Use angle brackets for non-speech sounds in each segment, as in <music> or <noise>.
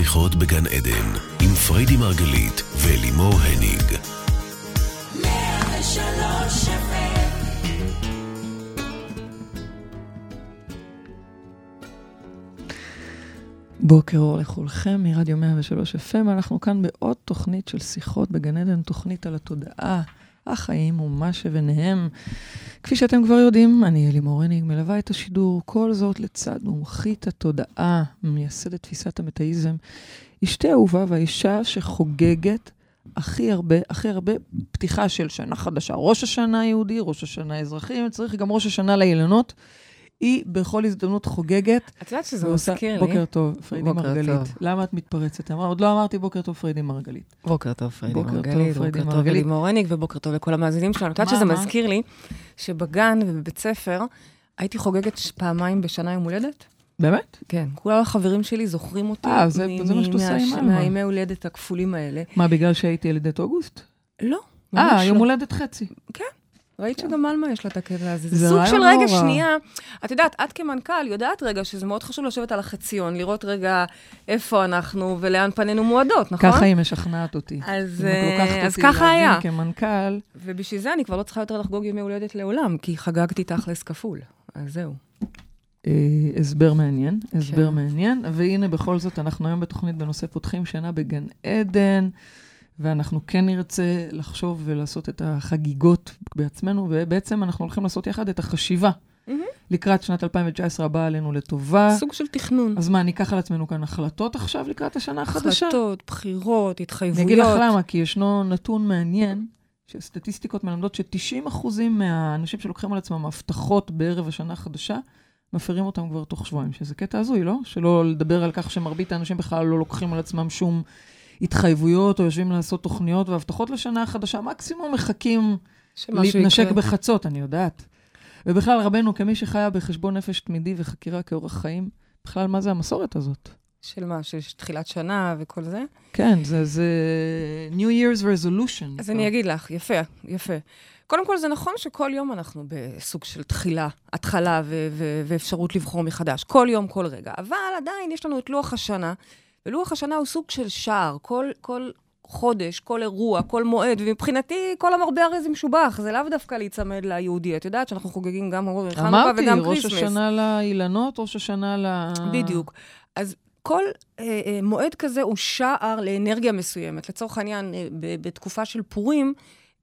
שיחות בגן עדן, עם פריידי מרגלית ולימור הניג. בוקר אור לכולכם מרדיו 103 FM, אנחנו כאן בעוד תוכנית של שיחות בגן עדן, תוכנית על התודעה, החיים ומה שביניהם. כפי שאתם כבר יודעים, אני אלי מורניג, מלווה את השידור, כל זאת לצד מומחית התודעה, מייסדת תפיסת המטאיזם, אשתי אהובה והאישה שחוגגת הכי הרבה, הכי הרבה פתיחה של שנה חדשה. ראש השנה היהודי, ראש השנה האזרחי, אם צריך גם ראש השנה לאילנות. היא בכל הזדמנות חוגגת. את יודעת שזה מזכיר לי. בוקר טוב, פריידי מרגלית. טוב. למה את מתפרצת? אמר, עוד לא אמרתי בוקר טוב, פריידי מרגלית. בוקר טוב, פריידי מרגלית. בוקר טוב, פריידי מורניק, ובוקר טוב לכל המאזינים שלנו. את יודעת שזה מזכיר לי שבגן ובבית ספר הייתי חוגגת פעמיים בשנה יום הולדת. באמת? כן. כל החברים שלי זוכרים אותי. אה, זה מה שאת עושה עם אלמה. מהימי הולדת הכפולים האלה. מה, בגלל שהייתי ילדת אוגוסט? לא. אה, יום הולדת חצי. כן. ראית שגם אלמה יש לה את הקטע הזה. זה סוג של רגע שנייה. את יודעת, את כמנכ"ל יודעת רגע שזה מאוד חשוב לשבת על החציון, לראות רגע איפה אנחנו ולאן פנינו מועדות, נכון? ככה היא משכנעת אותי. אז, אז ככה היה. כמנכ"ל. ובשביל זה אני כבר לא צריכה יותר לחגוג ימי הולדת לעולם, כי חגגתי תכלס כפול. אז זהו. הסבר מעניין, הסבר כן. מעניין. והנה, בכל זאת, אנחנו היום בתוכנית בנושא פותחים שנה בגן עדן. ואנחנו כן נרצה לחשוב ולעשות את החגיגות בעצמנו, ובעצם אנחנו הולכים לעשות יחד את החשיבה. Mm-hmm. לקראת שנת 2019 הבאה עלינו לטובה. סוג של תכנון. אז מה, ניקח על עצמנו כאן החלטות עכשיו לקראת השנה החדשה? החלטות, בחירות, התחייבויות. אני אגיד לך למה, כי ישנו נתון מעניין, שסטטיסטיקות מלמדות ש-90% מהאנשים שלוקחים על עצמם הבטחות בערב השנה החדשה, מפרים אותם כבר תוך שבועיים, שזה קטע הזוי, לא? שלא לדבר על כך שמרבית האנשים בכלל לא לוקחים על עצמם שום התחייבויות, או יושבים לעשות תוכניות והבטחות לשנה החדשה, מקסימום מחכים להתנשק יקרה. בחצות, אני יודעת. ובכלל, רבנו, כמי שחיה בחשבון נפש תמידי וחקירה כאורח חיים, בכלל, מה זה המסורת הזאת? של מה? שיש תחילת שנה וכל זה? כן, זה, זה New Year's Resolution. אז so. אני אגיד לך, יפה, יפה. קודם כל, זה נכון שכל יום אנחנו בסוג של תחילה, התחלה ו- ו- ואפשרות לבחור מחדש. כל יום, כל רגע. אבל עדיין יש לנו את לוח השנה, ולוח השנה הוא סוג של שער. כל, כל חודש, כל אירוע, כל מועד, ומבחינתי, כל המרבה הרי זה משובח, זה לאו דווקא להיצמד ליהודי. את יודעת שאנחנו חוגגים גם חנוכה וגם. אמרתי, ראש השנה לאילנות, ראש השנה ל... בדיוק. אז כל אה, אה, מועד כזה הוא שער לאנרגיה מסוימת. לצורך העניין, אה, בתקופה של פורים,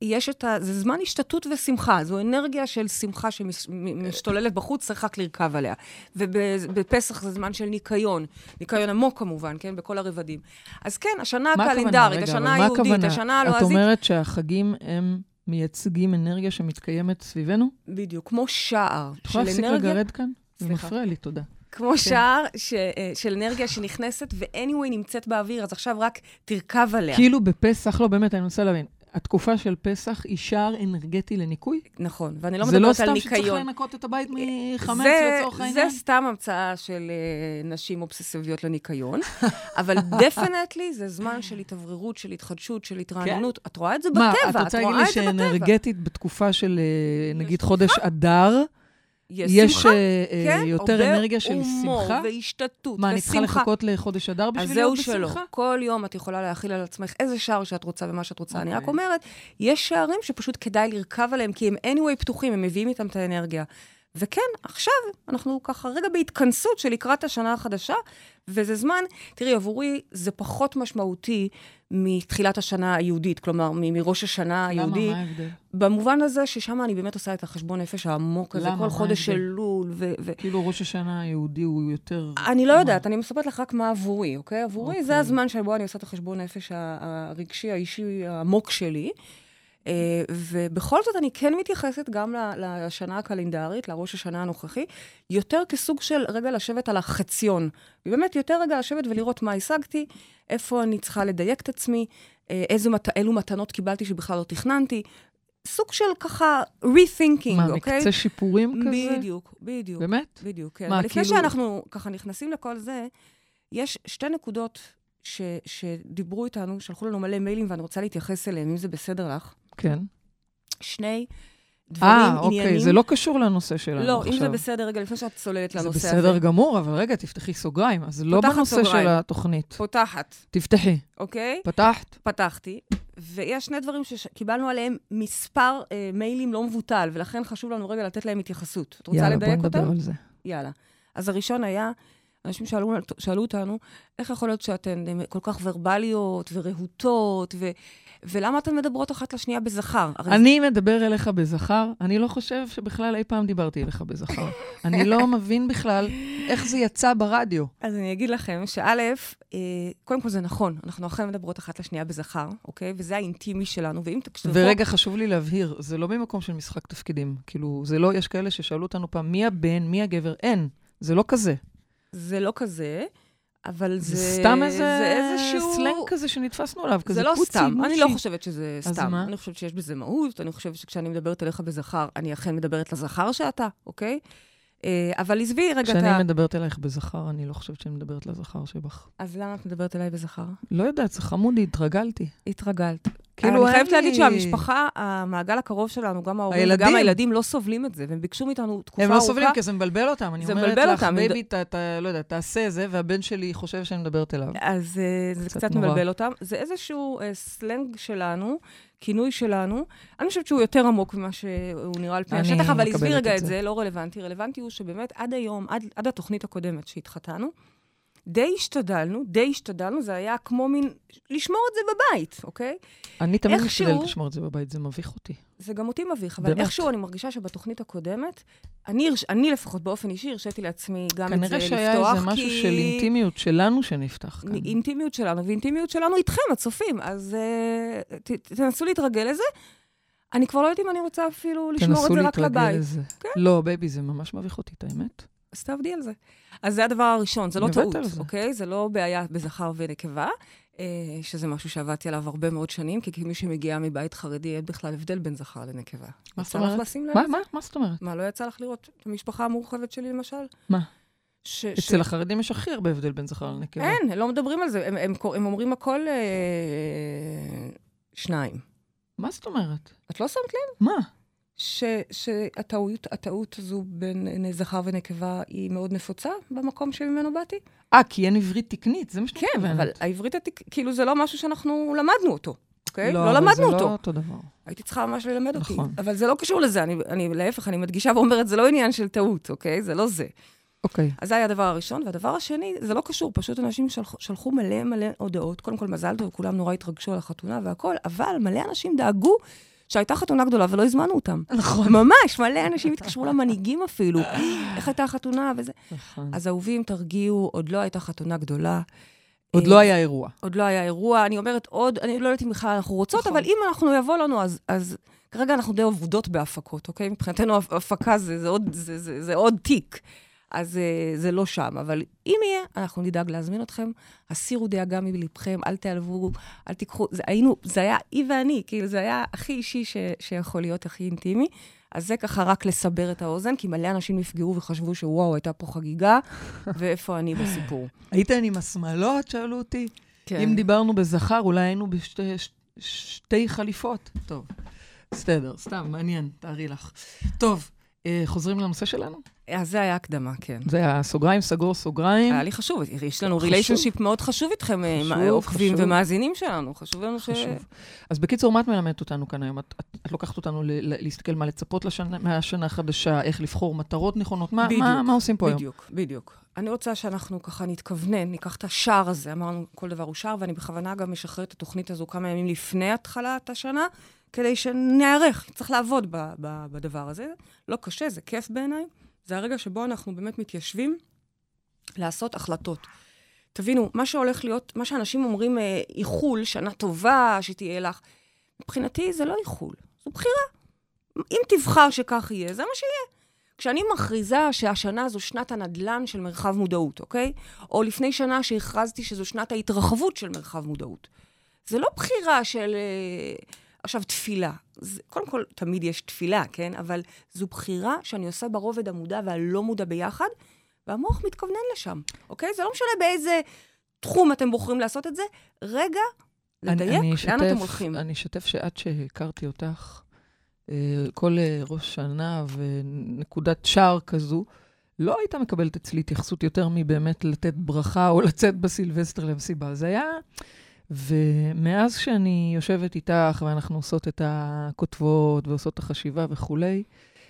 יש את ה... זה זמן השתתות ושמחה, זו אנרגיה של שמחה שמשתוללת בחוץ, צריך רק לרכב עליה. ובפסח זה זמן של ניקיון, ניקיון עמוק כמובן, כן? בכל הרבדים. אז כן, השנה הקלנדרית, השנה היהודית, השנה הלועזית... את אומרת שהחגים הם... מייצגים אנרגיה שמתקיימת סביבנו? בדיוק, כמו שער של אנרגיה... את יכולה להפסיק לגרד כאן? זה מפריע לי, תודה. כמו כן. שער ש, אה, של אנרגיה שנכנסת, ו-anyway נמצאת באוויר, אז עכשיו רק תרכב עליה. כאילו בפסח, לא, באמת, אני רוצה להבין. התקופה של פסח היא שער אנרגטי לניקוי? נכון, ואני לא מדברת על ניקיון. זה לא סתם שצריך לנקות את הבית מחמץ לצורך העניין? זה סתם המצאה של uh, נשים אובססיביות לניקיון, אבל <laughs> דפנטלי זה זמן של התאווררות, של התחדשות, של התרעננות. כן? את רואה את זה מה, בטבע, את רוצה להגיד לי שאנרגטית בתקופה של, uh, נגיד, חודש אדר, יש, שמחה, אה, כן, יותר אנרגיה של שמחה? הומור והשתתות ושמחה. מה, אני צריכה לחכות לחודש אדר בשביל להיות בשמחה? אז זהו שלא. כל יום את יכולה להכיל על עצמך איזה שער שאת רוצה ומה שאת רוצה. Okay. אני רק אוקיי. אומרת, יש שערים שפשוט כדאי לרכב עליהם, כי הם anyway פתוחים, הם מביאים איתם את האנרגיה. וכן, עכשיו אנחנו ככה רגע בהתכנסות של לקראת השנה החדשה, וזה זמן, תראי, עבורי זה פחות משמעותי מתחילת השנה היהודית, כלומר, מראש השנה היהודי. למה? מה ההבדל? במובן הזה ששם אני באמת עושה את החשבון נפש העמוק הזה? כל חודש של לול. ו- ו- כאילו ראש השנה היהודי הוא יותר... אני לא יודעת, אני מספרת לך רק מה עבורי, אוקיי? עבורי אוקיי. זה הזמן שבו אני עושה את החשבון נפש הרגשי, האישי, העמוק שלי. אה, ובכל זאת, אני כן מתייחסת גם לשנה הקלנדרית, לראש השנה הנוכחי, יותר כסוג של רגע לשבת על החציון. ובאמת, יותר רגע לשבת ולראות מה השגתי, איפה אני צריכה לדייק את עצמי, אה, איזו, אילו מתנות קיבלתי שבכלל לא תכננתי. סוג של ככה rethinking, מה, אוקיי? מה, מקצה שיפורים כזה? בדיוק, בדיוק. באמת? בדיוק, כן. מה, אבל כאילו... לפני שאנחנו ככה נכנסים לכל זה, יש שתי נקודות ש, שדיברו איתנו, שלחו לנו מלא מיילים ואני רוצה להתייחס אליהם, אם זה בסדר לך. כן. שני דברים אה, עניינים. אוקיי, זה לא קשור לנושא שלנו לא, עכשיו. אם זה בסדר, רגע, לפני שאת צוללת זה לנושא הזה. בסדר גמור, אבל רגע, תפתחי סוגריים. אז לא פותחת בנושא סוגריים. של התוכנית. פותחת, תפתחי. אוקיי? פתחת? פתחתי, ויש שני דברים שקיבלנו עליהם מספר אה, מיילים לא מבוטל, ולכן חשוב לנו רגע לתת להם התייחסות. את רוצה יאללה, לדייק בואי נדבר אותם? על זה. יאללה. אז הראשון היה, אנשים שאלו, שאלו אותנו, איך יכול להיות שאתן אה, כל כך ורבליות ורהוטות, ו, ולמה אתן מדברות אחת לשנייה בזכר? אני מדבר אליך בזכר, אני לא חושב שבכלל אי פעם דיברתי אליך בזכר. <laughs> אני לא מבין בכלל איך זה יצא ברדיו. אז אני אגיד לכם שא', אה, קודם כל זה נכון, אנחנו אכן מדברות אחת לשנייה בזכר, אוקיי? וזה האינטימי שלנו, ואם תקשיבו... ורגע, חשוב לי להבהיר, זה לא ממקום של משחק תפקידים. כאילו, זה לא, יש כאלה ששאלו אותנו פעם, מי הבן, מי הגבר? אין, זה לא כזה. זה לא כזה, אבל זה... זה סתם איזה זה איזשהו... סלנג כזה שנתפסנו עליו, כזה זה לא פוצי, סתם, מושי. אני לא חושבת שזה אז סתם. מה? אני חושבת שיש בזה מהות, אני חושבת שכשאני מדברת אליך בזכר, אני אכן מדברת לזכר שאתה, אוקיי? אה, אבל עזבי רגע את כשאני ה... מדברת אלייך בזכר, אני לא חושבת שאני מדברת לזכר שבך. אז למה את מדברת אליי בזכר? לא יודעת, זה חמודי, התרגלתי. התרגלת. כאילו, אני חייבת להגיד שהמשפחה, המעגל הקרוב שלנו, גם ההורים. וגם הילדים, לא סובלים את זה, והם ביקשו מאיתנו תקופה הם ארוכה. לא סובלים כי זה מבלבל אותם. אני אומרת לך. baby, אתה, לא יודע, תעשה זה, והבן שלי חושב שאני מדברת אליו. אז אה, זה קצת. מבלבל אותם. זה איזשהו אה, סלנג שלנו, כינוי שלנו. אני חושבת שהוא יותר עמוק ממה שהוא נראה על פני השטח, אבל עזבי מקבלת רגע את את זה. זה, לא רלוונטי. רלוונטי הוא שבאמת עד היום, עד, עד התוכנית הקודמת שהתחתנו, די השתדלנו, די השתדלנו, זה היה כמו מין לשמור את זה בבית, אוקיי? אני תמיד משתדלת לשמור את זה בבית, זה מביך אותי. זה גם אותי מביך, אבל באמת. איכשהו אני מרגישה שבתוכנית הקודמת, אני, אני לפחות באופן אישי הרשיתי לעצמי גם את זה כנראה לפתוח, שהיה איזה משהו כי- של אינטימיות שלנו שנפתח כאן. אינטימיות שלנו, ואינטימיות שלנו איתכם, הצופים. אז uh, ת, תנסו להתרגל לזה. אני כבר לא יודעת אם אני רוצה אפילו לשמור את תנסו זה רק להתרגל לבית. לזה. כן. לא, baby, זה ממש מביך אותי, את האמת. אז תעבדי על זה. אז זה הדבר הראשון, זה לא טעות, זה. אוקיי? זה לא בעיה בזכר ונקבה, אה, שזה משהו שעבדתי עליו הרבה מאוד שנים, כי כמי שמגיעה מבית חרדי, אין בכלל הבדל בין זכר לנקבה. מה זאת אומרת? מה? מה? מה זאת אומרת? מה, לא יצא לך לראות את המשפחה המורחבת שלי, למשל? מה? ש- אצל החרדים יש הכי הרבה הבדל בין זכר לנקבה. אין, לא מדברים על זה. הם, הם, הם אומרים הכל אה, שניים. מה זאת אומרת? את לא שמת לב? מה? ש, שהטעות הטעות הזו בין זכר ונקבה היא מאוד נפוצה במקום שממנו באתי? אה, כי אין עברית תקנית, זה מה שאת כן, מתכוונת. אבל העברית, התק... כאילו זה לא משהו שאנחנו למדנו אותו, אוקיי? לא, אבל למדנו זה אותו. לא אותו דבר. הייתי צריכה ממש ללמד אותי. נכון. אבל זה לא קשור לזה, אני, אני להפך, אני מדגישה ואומרת, זה לא עניין של טעות, אוקיי? זה לא זה. אוקיי. אז זה היה הדבר הראשון, והדבר השני, זה לא קשור, פשוט אנשים שלחו, שלחו מלא מלא הודעות. קודם כל, מזל טוב, כולם נורא התרגשו על החתונה והכול, אבל מלא אנשים דאגו שהייתה חתונה גדולה ולא הזמנו אותם. נכון. ממש, מלא אנשים התקשרו למנהיגים אפילו. איך הייתה החתונה וזה. נכון. אז אהובים, תרגיעו, עוד לא הייתה חתונה גדולה. עוד אה, לא היה אירוע. עוד לא היה אירוע. אני אומרת עוד, אני לא יודעת אם בכלל אנחנו רוצות, נכון. אבל אם אנחנו יבוא לנו, אז... אז כרגע אנחנו די אבודות בהפקות, אוקיי? מבחינתנו הפ- הפקה זה, זה, עוד, זה, זה, זה עוד תיק. אז uh, זה לא שם. אבל אם יהיה, אנחנו נדאג להזמין אתכם. הסירו דאגה מלבכם, אל תיעלבו, אל תיקחו... זה, היינו, זה היה היא ואני, כאילו, זה היה הכי אישי ש, שיכול להיות, הכי אינטימי. אז זה ככה רק לסבר את האוזן, כי מלא אנשים נפגעו וחשבו שוואו, הייתה פה חגיגה, <laughs> ואיפה אני בסיפור. הייתן עם השמאלות, שאלו אותי. כן. אם דיברנו בזכר, אולי היינו בשתי ש- שתי חליפות. טוב, בסדר, סתם, מעניין, תארי לך. טוב, אה, חוזרים לנושא שלנו? אז זה היה הקדמה, כן. זה היה סוגריים, סגור, סוגריים. היה לי חשוב, יש לנו. ריליישנשיפ מאוד חשוב איתכם, אה, חשוב, עוקבים חשוב. ומאזינים שלנו. חשוב לנו ש... חשוב. אז בקיצור, מה את מלמדת אותנו כאן היום? את, את, את לוקחת אותנו ל, ל, להסתכל מה לצפות לשנה, מהשנה החדשה, איך לבחור מטרות נכונות, מה, בדיוק, מה, מה עושים פה היום? בדיוק, בדיוק. אני רוצה שאנחנו ככה נתכוונן, ניקח את השער הזה, אמרנו, כל דבר הוא שער, ואני בכוונה גם משחררת את התוכנית הזו כמה ימים לפני התחלת השנה, כדי שנערך, צריך לעבוד ב- ב- בדבר הזה. לא קשה, זה כיף בעיניי. זה הרגע שבו אנחנו באמת מתיישבים לעשות החלטות. תבינו, מה שהולך להיות, מה שאנשים אומרים, אה, איחול, שנה טובה, שתהיה לך, מבחינתי זה לא איחול, זו בחירה. אם תבחר שכך יהיה, זה מה שיהיה. כשאני מכריזה שהשנה זו שנת הנדל"ן של מרחב מודעות, אוקיי? או לפני שנה שהכרזתי שזו שנת ההתרחבות של מרחב מודעות. זה לא בחירה של אה, עכשיו תפילה. זה, קודם כל, תמיד יש תפילה, כן? אבל זו בחירה שאני עושה ברובד המודע והלא מודע ביחד, והמוח מתכוונן לשם, אוקיי? זה לא משנה באיזה תחום אתם בוחרים לעשות את זה. רגע, לדייק, אני לאן אתם הולכים? אני אשתף שעד שהכרתי אותך, אה, כל אה, ראש שנה ונקודת שער כזו, לא היית מקבלת אצלי התייחסות יותר מבאמת לתת ברכה או לצאת בסילבסטר למסיבה. זה היה... ומאז שאני יושבת איתך ואנחנו עושות את הכותבות ועושות את החשיבה וכולי,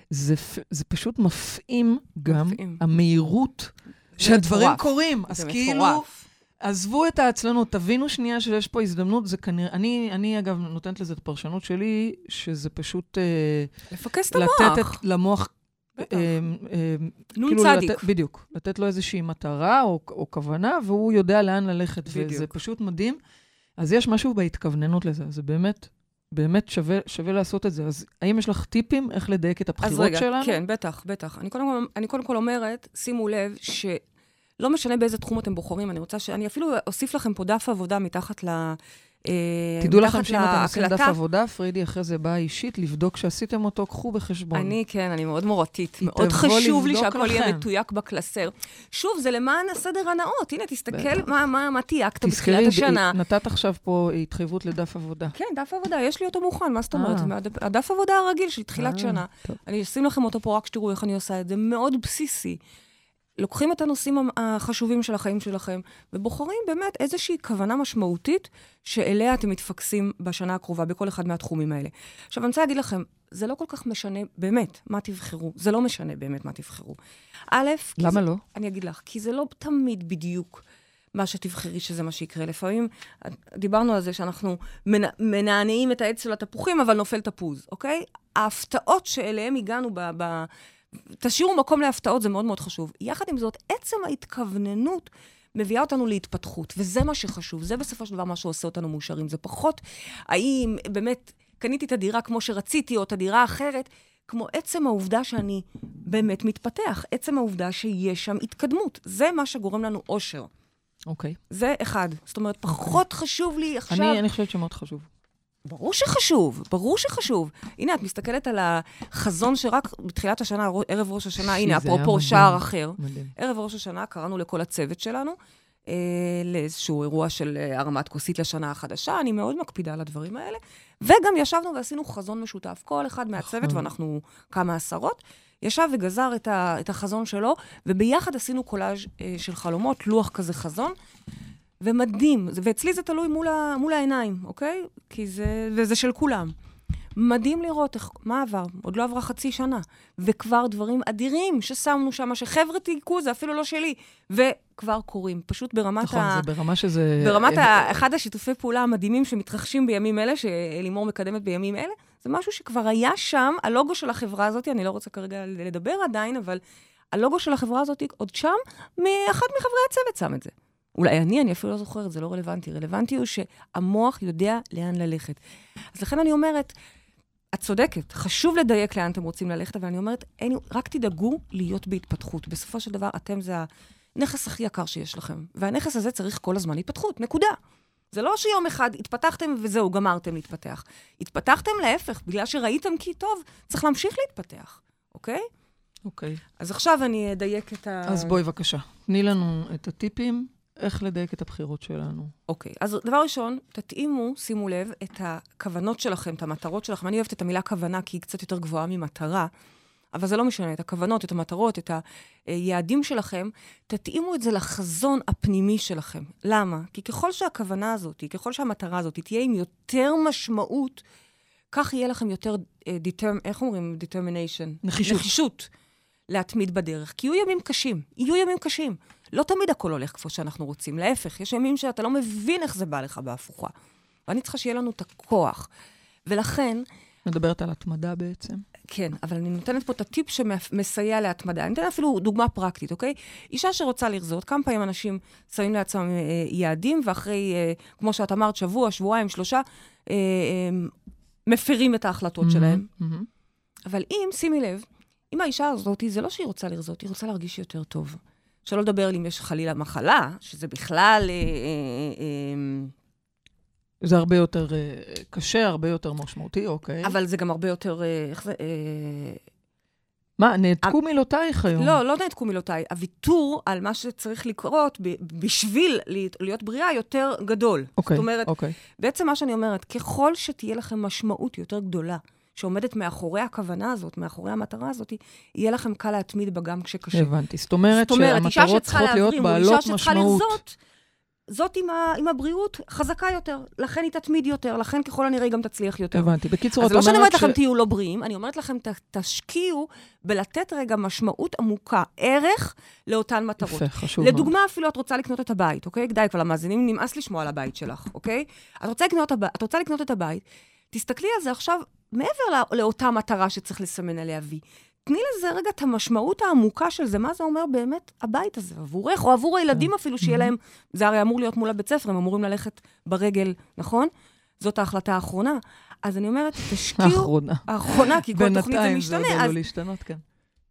זה, זה פשוט מפעים גם מפעים. המהירות שהדברים מטורף. קורים. אז כאילו, מטורף. עזבו את העצלנות, תבינו שנייה שיש פה הזדמנות, זה כנראה, אני, אני אגב נותנת לזה את הפרשנות שלי, שזה פשוט... אה, לפקס את המוח. לתת את, למוח... אה, אה, נון כאילו בדיוק, לתת לו איזושהי מטרה או, או כוונה, והוא יודע לאן ללכת, בדיוק. וזה פשוט מדהים. אז יש משהו בהתכווננות לזה, זה באמת, באמת שווה, שווה לעשות את זה. אז האם יש לך טיפים איך לדייק את הבחירות שלנו? אז רגע, שלנו? כן, בטח, בטח. אני קודם, כל, אני קודם כל אומרת, שימו לב שלא משנה באיזה תחום אתם בוחרים, אני רוצה ש... אני אפילו אוסיף לכם פה דף עבודה מתחת ל... אה, תדעו לכם שאם אתם עושים דף עבודה, פרידי אחרי זה באה אישית לבדוק שעשיתם אותו, קחו בחשבון. אני, כן, אני מאוד מורתית. מאוד חשוב לי שהכל יהיה מתויק בקלסר. שוב, זה למען הסדר הנאות. הנה, תסתכל מה תייקת בתחילת השנה. נתת עכשיו פה התחייבות לדף עבודה. כן, דף עבודה, יש לי אותו מוכן, מה זאת אומרת? אה. הדף עבודה הרגיל של תחילת אה, שנה. אני אשים לכם אותו פה רק שתראו איך אני עושה את זה, מאוד בסיסי. לוקחים את הנושאים החשובים של החיים שלכם, ובוחרים באמת איזושהי כוונה משמעותית שאליה אתם מתפקסים בשנה הקרובה, בכל אחד מהתחומים האלה. עכשיו, אני רוצה להגיד לכם, זה לא כל כך משנה באמת מה תבחרו. זה לא משנה באמת מה תבחרו. א', למה זה, לא? אני אגיד לך, כי זה לא תמיד בדיוק מה שתבחרי שזה מה שיקרה. לפעמים, דיברנו על זה שאנחנו מנענעים את העץ של התפוחים, אבל נופל תפוז, אוקיי? ההפתעות שאליהן הגענו ב... ב תשאירו מקום להפתעות, זה מאוד מאוד חשוב. יחד עם זאת, עצם ההתכווננות מביאה אותנו להתפתחות, וזה מה שחשוב. זה בסופו של דבר מה שעושה אותנו מאושרים. זה פחות האם באמת קניתי את הדירה כמו שרציתי, או את הדירה האחרת, כמו עצם העובדה שאני באמת מתפתח, עצם העובדה שיש שם התקדמות. זה מה שגורם לנו אושר. אוקיי. Okay. זה אחד. זאת אומרת, פחות okay. חשוב לי עכשיו... אני, אני חושבת שמאוד חשוב. ברור שחשוב, ברור שחשוב. הנה, את מסתכלת על החזון שרק בתחילת השנה, ערב ראש השנה, הנה, אפרופו שער אחר. מדהים. ערב ראש השנה קראנו לכל הצוות שלנו אה, לאיזשהו אירוע של אה, הרמת כוסית לשנה החדשה. אני מאוד מקפידה על הדברים האלה. וגם ישבנו ועשינו חזון משותף. כל אחד מהצוות, נכון. ואנחנו כמה עשרות, ישב וגזר את, ה, את החזון שלו, וביחד עשינו קולאז' אה, של חלומות, לוח כזה חזון. ומדהים, ואצלי זה תלוי מול, ה, מול העיניים, אוקיי? כי זה, וזה של כולם. מדהים לראות איך, מה עבר, עוד לא עברה חצי שנה, וכבר דברים אדירים ששמנו שם, שחבר'ה תיקו, זה אפילו לא שלי, וכבר קורים, פשוט ברמת נכון, ה... נכון, זה ברמה שזה... ברמת ה... אחד השיתופי פעולה המדהימים שמתרחשים בימים אלה, שלימור מקדמת בימים אלה, זה משהו שכבר היה שם, הלוגו של החברה הזאת, אני לא רוצה כרגע לדבר עדיין, אבל הלוגו של החברה הזאת עוד שם, מאחד מחברי הצוות שם את זה. אולי אני, אני אפילו לא זוכרת, זה לא רלוונטי. רלוונטי הוא שהמוח יודע לאן ללכת. אז לכן אני אומרת, את צודקת, חשוב לדייק לאן אתם רוצים ללכת, אבל אני אומרת, אין, רק תדאגו להיות בהתפתחות. בסופו של דבר, אתם זה הנכס הכי יקר שיש לכם. והנכס הזה צריך כל הזמן התפתחות, נקודה. זה לא שיום אחד התפתחתם וזהו, גמרתם להתפתח. התפתחתם להפך, בגלל שראיתם כי טוב, צריך להמשיך להתפתח, אוקיי? אוקיי. אז עכשיו אני אדייק את ה... אז בואי בבקשה, תני לנו את הטיפים איך לדייק את הבחירות שלנו. אוקיי, okay. אז דבר ראשון, תתאימו, שימו לב, את הכוונות שלכם, את המטרות שלכם. אני אוהבת את המילה כוונה כי היא קצת יותר גבוהה ממטרה, אבל זה לא משנה, את הכוונות, את המטרות, את היעדים שלכם, תתאימו את זה לחזון הפנימי שלכם. למה? כי ככל שהכוונה הזאת, ככל שהמטרה הזאת תהיה עם יותר משמעות, כך יהיה לכם יותר, uh, determ, איך אומרים determination? נחישות. נחישות להתמיד בדרך. כי יהיו ימים קשים, יהיו ימים קשים. לא תמיד הכל הולך כמו שאנחנו רוצים, להפך, יש ימים שאתה לא מבין איך זה בא לך בהפוכה. ואני צריכה שיהיה לנו את הכוח. ולכן... מדברת על התמדה בעצם. כן, אבל אני נותנת פה את הטיפ שמסייע להתמדה. אני אתן אפילו דוגמה פרקטית, אוקיי? אישה שרוצה לרזות, כמה פעמים אנשים שמים לעצמם אה, יעדים, ואחרי, אה, כמו שאת אמרת, שבוע, שבועיים, שלושה, אה, אה, מפרים את ההחלטות mm-hmm, שלהם. Mm-hmm. אבל אם, שימי לב, אם האישה הזאת, זה לא שהיא רוצה לרזות, היא רוצה להרגיש יותר טוב. שלא לדבר אם יש חלילה מחלה, שזה בכלל... אה, אה, אה, זה הרבה יותר קשה, הרבה יותר משמעותי, אוקיי. אבל זה גם הרבה יותר... איך זה... מה, נעתקו מילותייך היום? לא, לא נעתקו מילותיי. הוויתור על מה שצריך לקרות בשביל להיות בריאה יותר גדול. אוקיי, זאת אומרת, אוקיי. בעצם מה שאני אומרת, ככל שתהיה לכם משמעות יותר גדולה שעומדת מאחורי הכוונה הזאת, מאחורי המטרה הזאת, יהיה לכם קל להתמיד בה גם כשקשה. הבנתי. זאת אומרת שהמטרות צריכות להיות בעלות משמעות. זאת עם, ה, עם הבריאות חזקה יותר, לכן היא תתמיד יותר, לכן ככל הנראה היא גם תצליח יותר. הבנתי. בקיצור, את אומרת ש... אז לא שאני אומרת לכם תהיו לא בריאים, אני אומרת לכם, ת, תשקיעו בלתת רגע משמעות עמוקה, ערך לאותן מטרות. יפה, חשוב מאוד. לדוגמה, אפילו את רוצה לקנות את הבית, אוקיי? די כבר למאזינים, נמאס לשמוע על הבית שלך, אוקיי? את רוצה לקנות, את רוצה לקנות את הבית, תסתכלי על זה עכשיו מעבר לא, לאותה מטרה שצריך לסמן עליה וי. תני לזה רגע את המשמעות העמוקה של זה, מה זה אומר באמת הבית הזה, עבורך, או עבור הילדים כן. אפילו, שיהיה להם, זה הרי אמור להיות מול הבית ספר, הם אמורים ללכת ברגל, נכון? זאת ההחלטה האחרונה. אז אני אומרת, תשקיעו... האחרונה. האחרונה, כי כל תוכנית זה משתנה. בינתיים זה עלול להשתנות, כן.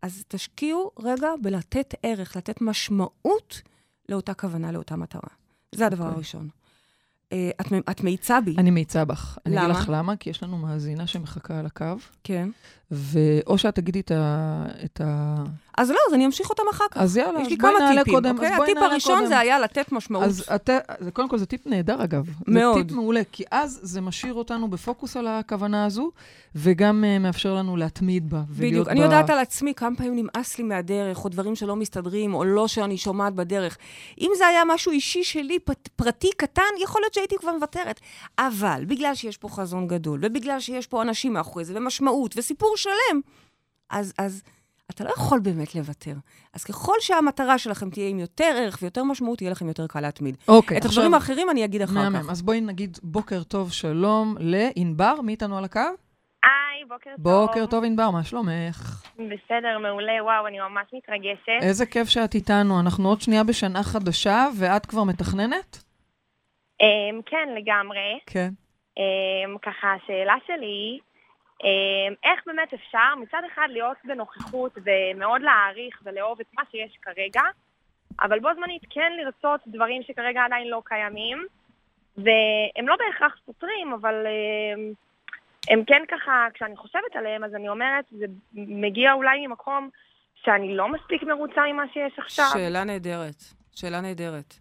אז תשקיעו רגע בלתת ערך, לתת משמעות לאותה כוונה, לאותה מטרה. זה הדבר. אוקיי. הראשון. אה, את, את מאיצה בי. אני מאיצה בך. למה? אני אגיד לך למה, כי יש לנו מאזינה שמחכה על הקו. כן. ואו שאת תגידי את ה... את ה... אז לא, אז אני אמשיך אותם אחר כך. אז יאללה, אז בואי נעלה טיפים, קודם. אוקיי? הטיפ הראשון קודם. זה היה לתת משמעות. אז את, קודם כל, זה טיפ נהדר, אגב. מאוד. זה טיפ מעולה, כי אז זה משאיר אותנו בפוקוס על הכוונה הזו, וגם uh, מאפשר לנו להתמיד בה. בדיוק. אני ב... יודעת על עצמי כמה פעמים נמאס לי מהדרך, או דברים שלא מסתדרים, או לא שאני שומעת בדרך. אם זה היה משהו אישי שלי, פ- פרטי, קטן, יכול להיות שהייתי כבר מוותרת. אבל בגלל שיש פה חזון גדול, ובגלל שיש פה אנשים מאחורי זה, ומשמעות, וסיפור שלם, אז, אז אתה לא יכול באמת לוותר. אז ככל שהמטרה שלכם תהיה עם יותר ערך ויותר משמעות, יהיה לכם יותר קל להתמיד. אוקיי, את עכשיו... הדברים האחרים אני אגיד אחר מהמם. כך. אז בואי נגיד בוקר טוב, שלום לענבר, מי איתנו על הקו? היי, בוקר טוב. בוקר טוב, ענבר, מה שלומך? בסדר, מעולה, וואו, אני ממש מתרגשת. איזה כיף שאת איתנו. אנחנו עוד שנייה בשנה חדשה, ואת כבר מתכננת? Um, כן, לגמרי. כן. Um, ככה, השאלה שלי אמ, איך באמת אפשר מצד אחד להיות בנוכחות ומאוד להעריך ולאהוב את מה שיש כרגע, אבל בו זמנית כן לרצות דברים שכרגע עדיין לא קיימים, והם לא בהכרח סותרים, אבל אמ, הם כן ככה, כשאני חושבת עליהם, אז אני אומרת, זה מגיע אולי ממקום שאני לא מספיק מרוצה ממה שיש עכשיו. שאלה נהדרת, שאלה נהדרת.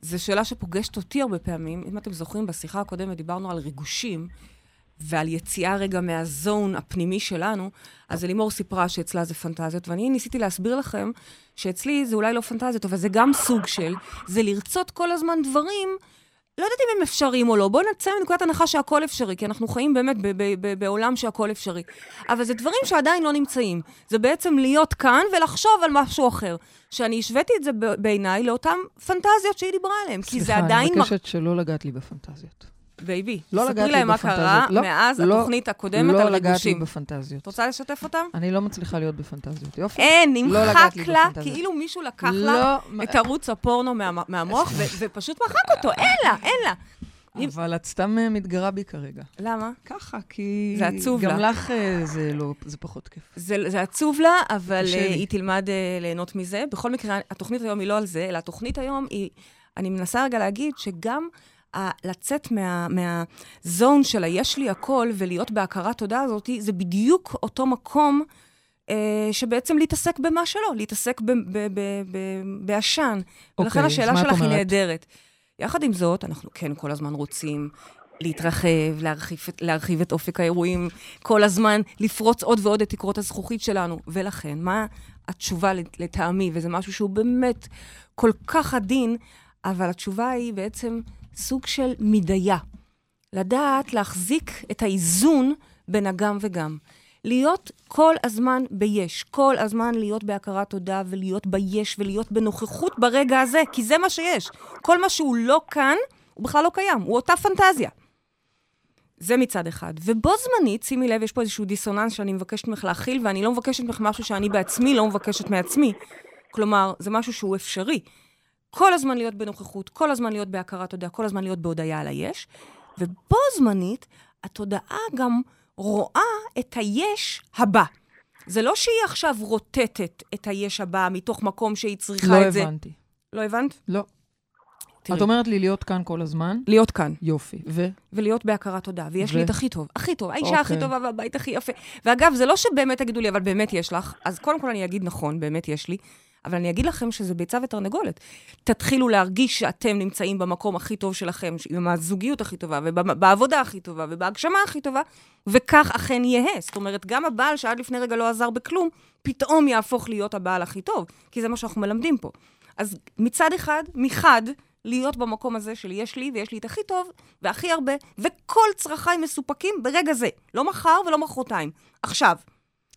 זו שאלה שפוגשת אותי הרבה פעמים. אם אתם זוכרים, בשיחה הקודמת דיברנו על ריגושים. ועל יציאה רגע מהזון הפנימי שלנו, אז אלימור סיפרה שאצלה זה פנטזיות, ואני ניסיתי להסביר לכם שאצלי זה אולי לא פנטזיות, אבל זה גם סוג של, זה לרצות כל הזמן דברים, לא יודעת אם הם אפשריים או לא, בואו נצא מנקודת הנחה שהכל אפשרי, כי אנחנו חיים באמת בעולם שהכל אפשרי. אבל זה דברים שעדיין לא נמצאים. זה בעצם להיות כאן ולחשוב על משהו אחר. שאני השוויתי את זה בעיניי לאותן פנטזיות שהיא דיברה עליהן, כי זה עדיין... סליחה, אני מבקשת שלא לגעת לי בפנטזיות. baby, לא ספרי להם מה קרה לא, מאז לא, התוכנית הקודמת לא על ריגושים. לא לגעתי בפנטזיות. את רוצה לשתף אותם? אני לא מצליחה להיות בפנטזיות. יופי. אין, נמחק לא לה, כאילו מישהו לקח לא, לה את ערוץ הפורנו מה, מהמוח <laughs> ופשוט מחק אותו, אין לה, אין לה. אבל את סתם אה, מתגרה בי כרגע. למה? ככה, כי... זה עצוב לה. גם לך אה, זה, לא, זה פחות כיף. זה, זה עצוב לה, אבל uh, היא תלמד ליהנות מזה. בכל מקרה, התוכנית היום היא לא על זה, אלא התוכנית היום היא... אני מנסה רגע להגיד שגם לצאת מה, מהזון של היש לי הכל ולהיות בהכרת תודה הזאת, זה בדיוק אותו מקום אה, שבעצם להתעסק במה שלא, להתעסק בעשן. Okay, ולכן אוקיי, השאלה שלך היא נהדרת. יחד עם זאת, אנחנו כן כל הזמן רוצים להתרחב, להרחיב, להרחיב את אופק האירועים, כל הזמן לפרוץ עוד ועוד את תקרות הזכוכית שלנו. ולכן, מה התשובה לטעמי, וזה משהו שהוא באמת כל כך עדין, אבל התשובה היא בעצם סוג של מדיה. לדעת להחזיק את האיזון בין הגם וגם. להיות כל הזמן ביש, כל הזמן להיות בהכרת תודה ולהיות ביש ולהיות בנוכחות ברגע הזה, כי זה מה שיש. כל מה שהוא לא כאן, הוא בכלל לא קיים, הוא אותה פנטזיה. זה מצד אחד. ובו זמנית, שימי לב, יש פה איזשהו דיסוננס שאני מבקשת ממך להכיל, ואני לא מבקשת ממך משהו שאני בעצמי לא מבקשת מעצמי. כלומר, זה משהו שהוא אפשרי. כל הזמן להיות בנוכחות, כל הזמן להיות בהכרת תודה, כל הזמן להיות בהודיה על היש, ובו זמנית, התודעה גם רואה את היש הבא. זה לא שהיא עכשיו רוטטת את היש הבא מתוך מקום שהיא צריכה לא את זה. לא הבנתי. לא הבנת? לא. תראי. את אומרת לי להיות כאן כל הזמן? להיות כאן. יופי. ו? ולהיות בהכרת תודה. ויש ו... לי את הכי טוב, הכי טוב, האישה אוקיי. הכי טובה והבית הכי יפה. ואגב, זה לא שבאמת תגידו לי, אבל באמת יש לך. אז קודם כל אני אגיד נכון, באמת יש לי. אבל אני אגיד לכם שזה ביצה ותרנגולת. תתחילו להרגיש שאתם נמצאים במקום הכי טוב שלכם, עם הזוגיות הכי טובה, ובעבודה הכי טובה, ובהגשמה הכי טובה, וכך אכן יהא. זאת אומרת, גם הבעל שעד לפני רגע לא עזר בכלום, פתאום יהפוך להיות הבעל הכי טוב, כי זה מה שאנחנו מלמדים פה. אז מצד אחד, מחד, להיות במקום הזה של יש לי ויש לי את הכי טוב והכי הרבה, וכל צרכיי מסופקים ברגע זה. לא מחר ולא מחרתיים. עכשיו.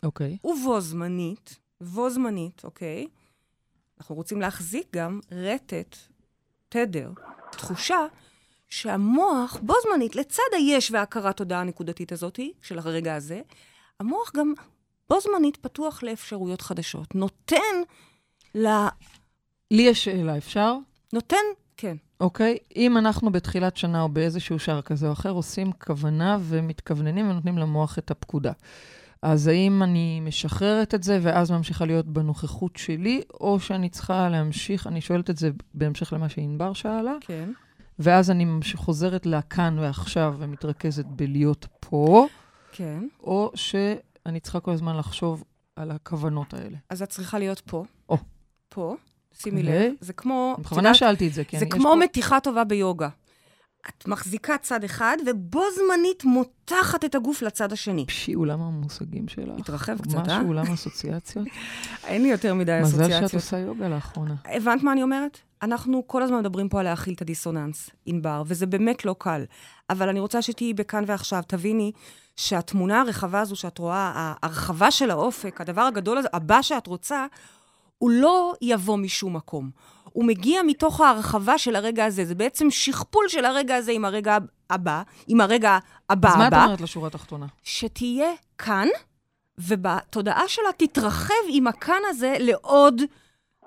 אוקיי. Okay. ובו זמנית, בו זמנית, אוקיי? Okay, אנחנו רוצים להחזיק גם רטט, תדר, תחושה שהמוח, בו זמנית, לצד היש והכרת תודעה הנקודתית הזאת, של הרגע הזה, המוח גם בו זמנית פתוח לאפשרויות חדשות. נותן ל... לי יש שאלה, אפשר? נותן, כן. אוקיי? אם אנחנו בתחילת שנה או באיזשהו שער כזה או אחר עושים כוונה ומתכווננים ונותנים למוח את הפקודה. אז האם אני משחררת את זה ואז ממשיכה להיות בנוכחות שלי, או שאני צריכה להמשיך, אני שואלת את זה בהמשך למה שענבר שאלה. כן. ואז אני חוזרת לכאן ועכשיו ומתרכזת בלהיות פה. כן. או שאני צריכה כל הזמן לחשוב על הכוונות האלה. אז את צריכה להיות פה. או. פה. שימי לב, זה כמו... בכוונה שאלתי את זה, כן. זה כמו פה... מתיחה טובה ביוגה. את מחזיקה צד אחד, ובו זמנית מותחת את הגוף לצד השני. פשי, עולם המושגים שלך. התרחב קצת, אה? משהו, עולם <laughs> אסוציאציות. אין לי יותר מדי אסוציאציות. מזל שאת עושה יוגה לאחרונה. הבנת מה אני אומרת? אנחנו כל הזמן מדברים פה על להכיל את הדיסוננס, ענבר, וזה באמת לא קל. אבל אני רוצה שתהיי בכאן ועכשיו. תביני שהתמונה הרחבה הזו שאת רואה, ההרחבה של האופק, הדבר הגדול הזה, הבא שאת רוצה, הוא לא יבוא משום מקום. הוא מגיע מתוך ההרחבה של הרגע הזה. זה בעצם שכפול של הרגע הזה עם הרגע הבא, עם הרגע הבא הבא. אז מה את אומרת לשורה התחתונה? שתהיה כאן, ובתודעה שלה תתרחב עם הכאן הזה לעוד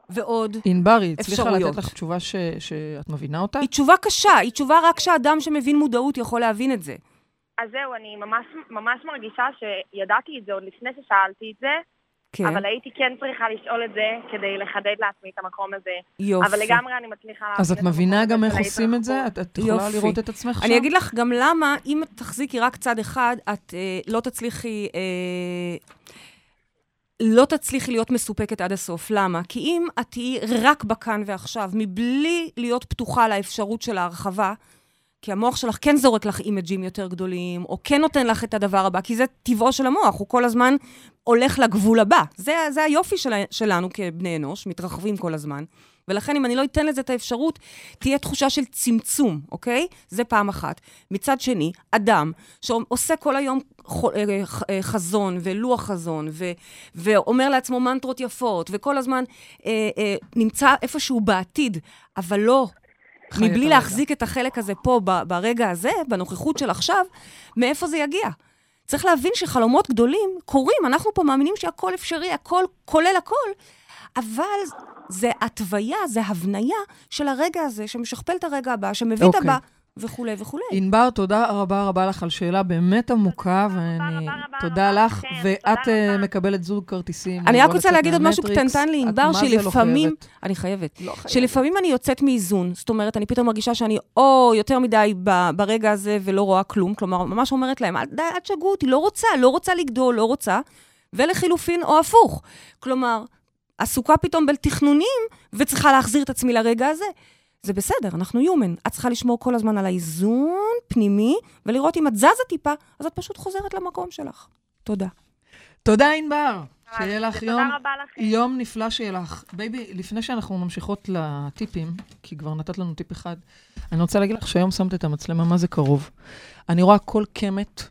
ועוד אפשרויות. ענבר, היא הצליחה לתת לך תשובה ש, שאת מבינה אותה? היא תשובה קשה, היא תשובה רק שאדם שמבין מודעות יכול להבין את זה. אז זהו, אני ממש, ממש מרגישה שידעתי את זה עוד לפני ששאלתי את זה, כן. אבל הייתי כן צריכה לשאול את זה כדי לחדד לעצמי את המקום הזה. יופי. אבל לגמרי אני מצליחה... אז את מבינה גם איך עושים את זה? את, את יכולה. לראות את עצמך שם? אני אגיד לך גם למה, אם את תחזיקי רק צד אחד, את אה, לא תצליחי... אה, לא תצליחי להיות מסופקת עד הסוף. למה? כי אם את תהיי רק בכאן ועכשיו, מבלי להיות פתוחה לאפשרות של ההרחבה, כי המוח שלך כן זורק לך אימג'ים יותר גדולים, או כן נותן לך את הדבר הבא, כי זה טבעו של המוח, הוא כל הזמן הולך לגבול הבא. זה, זה היופי של, שלנו כבני אנוש, מתרחבים כל הזמן. ולכן, אם אני לא אתן לזה את האפשרות, תהיה תחושה של צמצום, אוקיי? זה פעם אחת. מצד שני, אדם שעושה כל היום אה, אה, חזון ולוח חזון, ו, ואומר לעצמו מנטרות יפות, וכל הזמן אה, אה, נמצא איפשהו בעתיד, אבל לא מבלי להחזיק את החלק הזה פה, ברגע הזה, בנוכחות של עכשיו, מאיפה זה יגיע? צריך להבין שחלומות גדולים קורים, אנחנו פה מאמינים שהכל אפשרי, הכל כולל הכל, אבל זה התוויה, זה הבניה של הרגע הזה, שמשכפל את הרגע הבא, שמביא. את אוקיי. הבא. וכולי וכולי. ענבר, תודה רבה רבה לך על שאלה באמת עמוקה, ואני... תודה לך, ואת אה, מקבלת זוג כרטיסים. אני רק רוצה להגיד עוד משהו קטנטן לענבר, שלפעמים... אני חייבת. לא חייבת. שלפעמים אני יוצאת מאיזון. זאת אומרת, אני פתאום מרגישה שאני או יותר מדי ברגע הזה ולא רואה כלום, כלומר, ממש אומרת להם, אל תשגעו אותי, לא רוצה, לא רוצה לגדול, לא רוצה. ולחילופין, או הפוך. כלומר, עסוקה פתאום בתכנונים, וצריכה להחזיר את עצמי לרגע הזה. זה בסדר, אנחנו יומן. את צריכה לשמור כל הזמן על האיזון פנימי, ולראות אם את זזה טיפה, אז את פשוט חוזרת למקום שלך. תודה. תודה, ענבר. שיהיה לך יום, יום נפלא שיהיה לך. baby, לפני שאנחנו ממשיכות לטיפים, כי כבר נתת לנו טיפ אחד, אני רוצה להגיד לך שהיום שמת את המצלמה, מה זה קרוב. אני רואה כל קמט,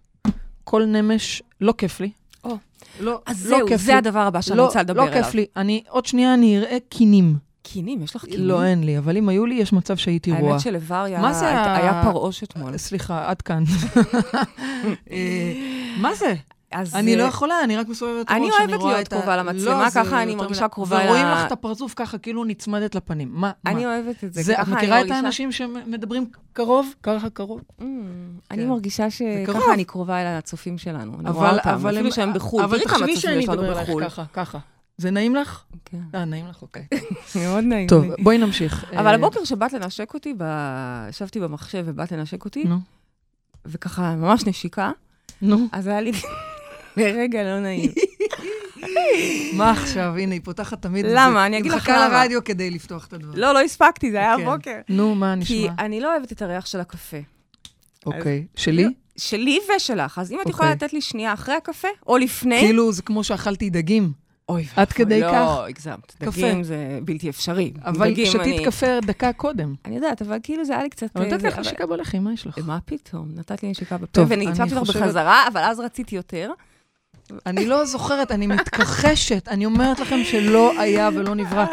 כל נמש, לא כיף לי. או, לא, אז לא זהו, זה לי. הדבר הבא שאני לא, רוצה לדבר לא עליו. לא כיף לי. אני, עוד שנייה אני אראה קינים. קינים? יש לך קינים? לא, אין לי, אבל אם היו לי, יש מצב שהייתי רואה. האמת שלבר היה, היה פרעוש אתמול. סליחה, עד כאן. <laughs> אה, מה זה? אז... אני לא יכולה, אני רק מסובבת ראש, אני אוהבת להיות קרובה למצלמה, לא, ככה אני מרגישה קרובה ל... ורואים לך את הפרצוף ככה, כאילו נצמדת לפנים. מה? אני אוהבת את זה. את מכירה את האנשים שמדברים קרוב? ככה קרוב? Mm, אני כן. מרגישה שככה אני קרובה אל הצופים שלנו. אני רואה אותם, אפילו שהם בחו"ל. אבל תחשבי שאני מדבר עליך ככה, ככה. זה נעים לך? כן. אה, נעים לך, אוקיי. <laughs> מאוד נעים טוב, בואי נמשיך. אבל אה, הבוקר שבאת לנשק אותי, ישבתי במחשב ובאת לנשק אותי, וככה ממש נשיקה, נו. אז היה לי <laughs> לרגע לא נעים. <laughs> מה עכשיו? הנה, היא פותחת תמיד... למה? אני אגיד לך היא למה. מחכה לרדיו כדי לפתוח את הדבר. לא, לא הספקתי, זה היה כן. הבוקר. נו, מה כי נשמע? אני לא אוהבת את הריח של הקפה. אוקיי. שלי? שלי ושלך. אז אם את יכולה אוקיי. לתת לי שנייה אחרי הקפה, או לפני... כאילו, זה כמו שאכלתי דגים. אוי, עד כדי לא, כך? לא, הגזמת. דגים זה בלתי אפשרי. אבל שתית אני- קפה דקה קודם. אני יודעת, אבל כאילו זה היה לי קצת... אבל אה, נתתי זה- לך נשיקה בלחי, מה יש לך? מה פתאום? נתת לי נשיקה בפה, טוב, אני הצבתי לך בחזרה, אבל אז רציתי יותר. אני לא זוכרת, אני מתכחשת. אני אומרת לכם שלא היה ולא נברא.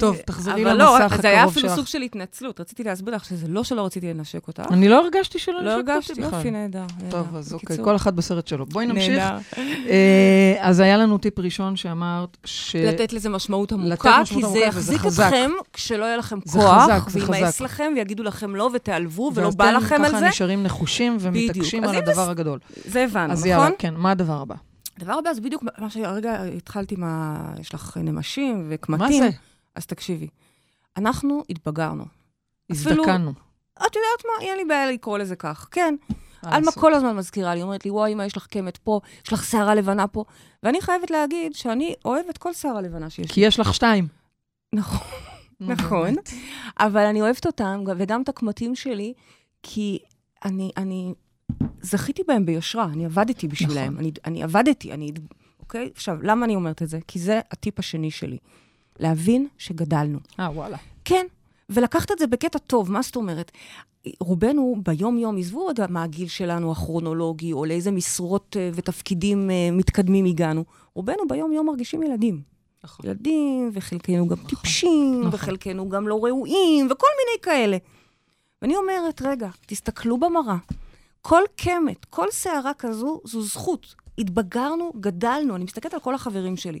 טוב, תחזרי אבל לא, למסך זה היה הקרוב אפילו שלך. סוג של התנצלות. רציתי להסביר לך שזה לא שלא רציתי לנשק אותך. אני לא הרגשתי שלא לא נשקת הרגשתי, אותי בכלל. יופי, נהדר. טוב. אז אוקיי, כל אחד בסרט שלו. בואי נמשיך. <laughs> אה, אז היה לנו טיפ ראשון שאמרת ש... לתת לזה משמעות עמוקה, כי זה יחזיק. אתכם כשלא יהיה לכם כוח, וימאס. לכם, ויגידו לכם לא, ותיעלבו, ולא בא לכם על ואתם זה. ככה נשארים נחושים ומתעקשים על הדבר הגדול. זה הבנו, אז יאללה, נכון? כן, מה הדבר הבא? הדבר הבא זה בדיוק מה שהרגע התחלתי מה... יש לך נמשים וקמטים. מה זה? אז תקשיבי. אנחנו התבגרנו. הזדקנו. את יודעת מה? אין לי בעיה לקרוא לזה כך. כן. מה עלמה? כל הזמן מזכירה לי, אומרת לי, וואי, אמא, יש לך קמט פה, יש לך שערה לבנה פה. ואני חייבת להגיד שאני אוהבת כל שערה לבנה שיש כי לי. יש לך שתיים. נכון. נכון. אבל אני אוהבת אותם, וגם את הקמטים שלי, כי אני, אני זכיתי בהם ביושרה, אני עבדתי בשבילם. נכון. אני, אני עבדתי, אני... אוקיי? עכשיו, למה אני אומרת את זה? כי זה הטיפ השני שלי. להבין שגדלנו. אה, וואלה. כן, ולקחת את זה בקטע טוב, מה זאת אומרת? רובנו ביום-יום, עזבו רגע מה הגיל שלנו הכרונולוגי, או לאיזה משרות אה, ותפקידים אה, מתקדמים הגענו. רובנו ביום-יום מרגישים ילדים. נכון. ילדים, וחלקנו גם טיפשים, נכון. וחלקנו גם לא ראויים, וכל מיני כאלה. ואני אומרת, רגע, תסתכלו במראה. כל קמט, כל שערה כזו, זו זכות. התבגרנו, גדלנו. אני מסתכלת על כל החברים שלי.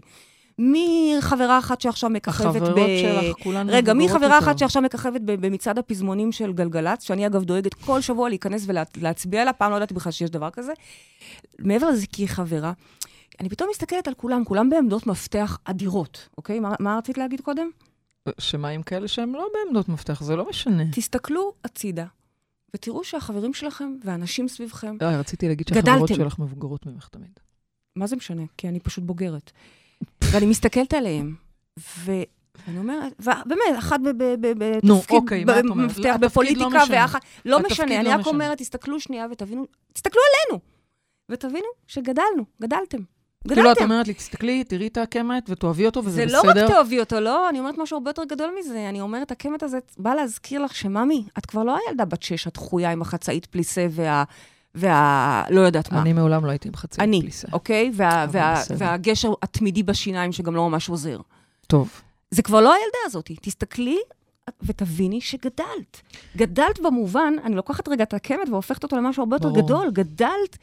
מחברה אחת שעכשיו מככבת ב... החברות שלך, כולן רגע, מחברה. אחת שעכשיו מככבת ב- במצעד הפזמונים של גלגלצ, שאני אגב דואגת כל שבוע להיכנס ולהצביע לה, פעם לא ידעתי בכלל שיש דבר כזה. מעבר לזה, כי היא חברה, אני פתאום מסתכלת על כולם, כולם בעמדות מפתח אדירות, אוקיי? מה, מה רצית להגיד קודם? שמה עם כאלה שהם לא בעמדות מפתח, זה לא משנה. תסתכלו הצידה, ותראו שהחברים שלכם והאנשים סביבכם, לא, רציתי להגיד שהחברות גדלתם. שלך מבוגרות ממך תמיד. מה זה משנה? כי אני פשוט בוגרת. ואני מסתכלת עליהם, ו... ואני אומרת, ובאמת, אחת בתפקיד, נו, אוקיי, מה את אומרת? מפתח לא בפוליטיקה. ואחת... לא משנה, לא אני רק. אומרת, תסתכלו שנייה ותבינו, תסתכלו עלינו, ותבינו שגדלנו, גדלתם. כאילו, את. אומרת לי, תסתכלי, תראי את הקמט ותאהבי אותו, וזה זה בסדר. לא רק תאהבי אותו, לא, אני אומרת משהו הרבה יותר גדול מזה. אני אומרת, הקמט הזה בא להזכיר לך שממי, את כבר לא הילדה בת שש הדחויה עם החצאית פליסה וה... וה... לא יודעת מה. אני מעולם לא הייתי עם חצי אני, פליסה. אוקיי? וה, וה, בסדר. והגשר התמידי בשיניים שגם לא ממש עוזר. טוב. זה כבר לא הילדה הזאת. תסתכלי ותביני שגדלת. גדלת במובן, אני לוקחת רגע את הקמט והופכת אותו למשהו הרבה יותר ברור. גדול. גדלת,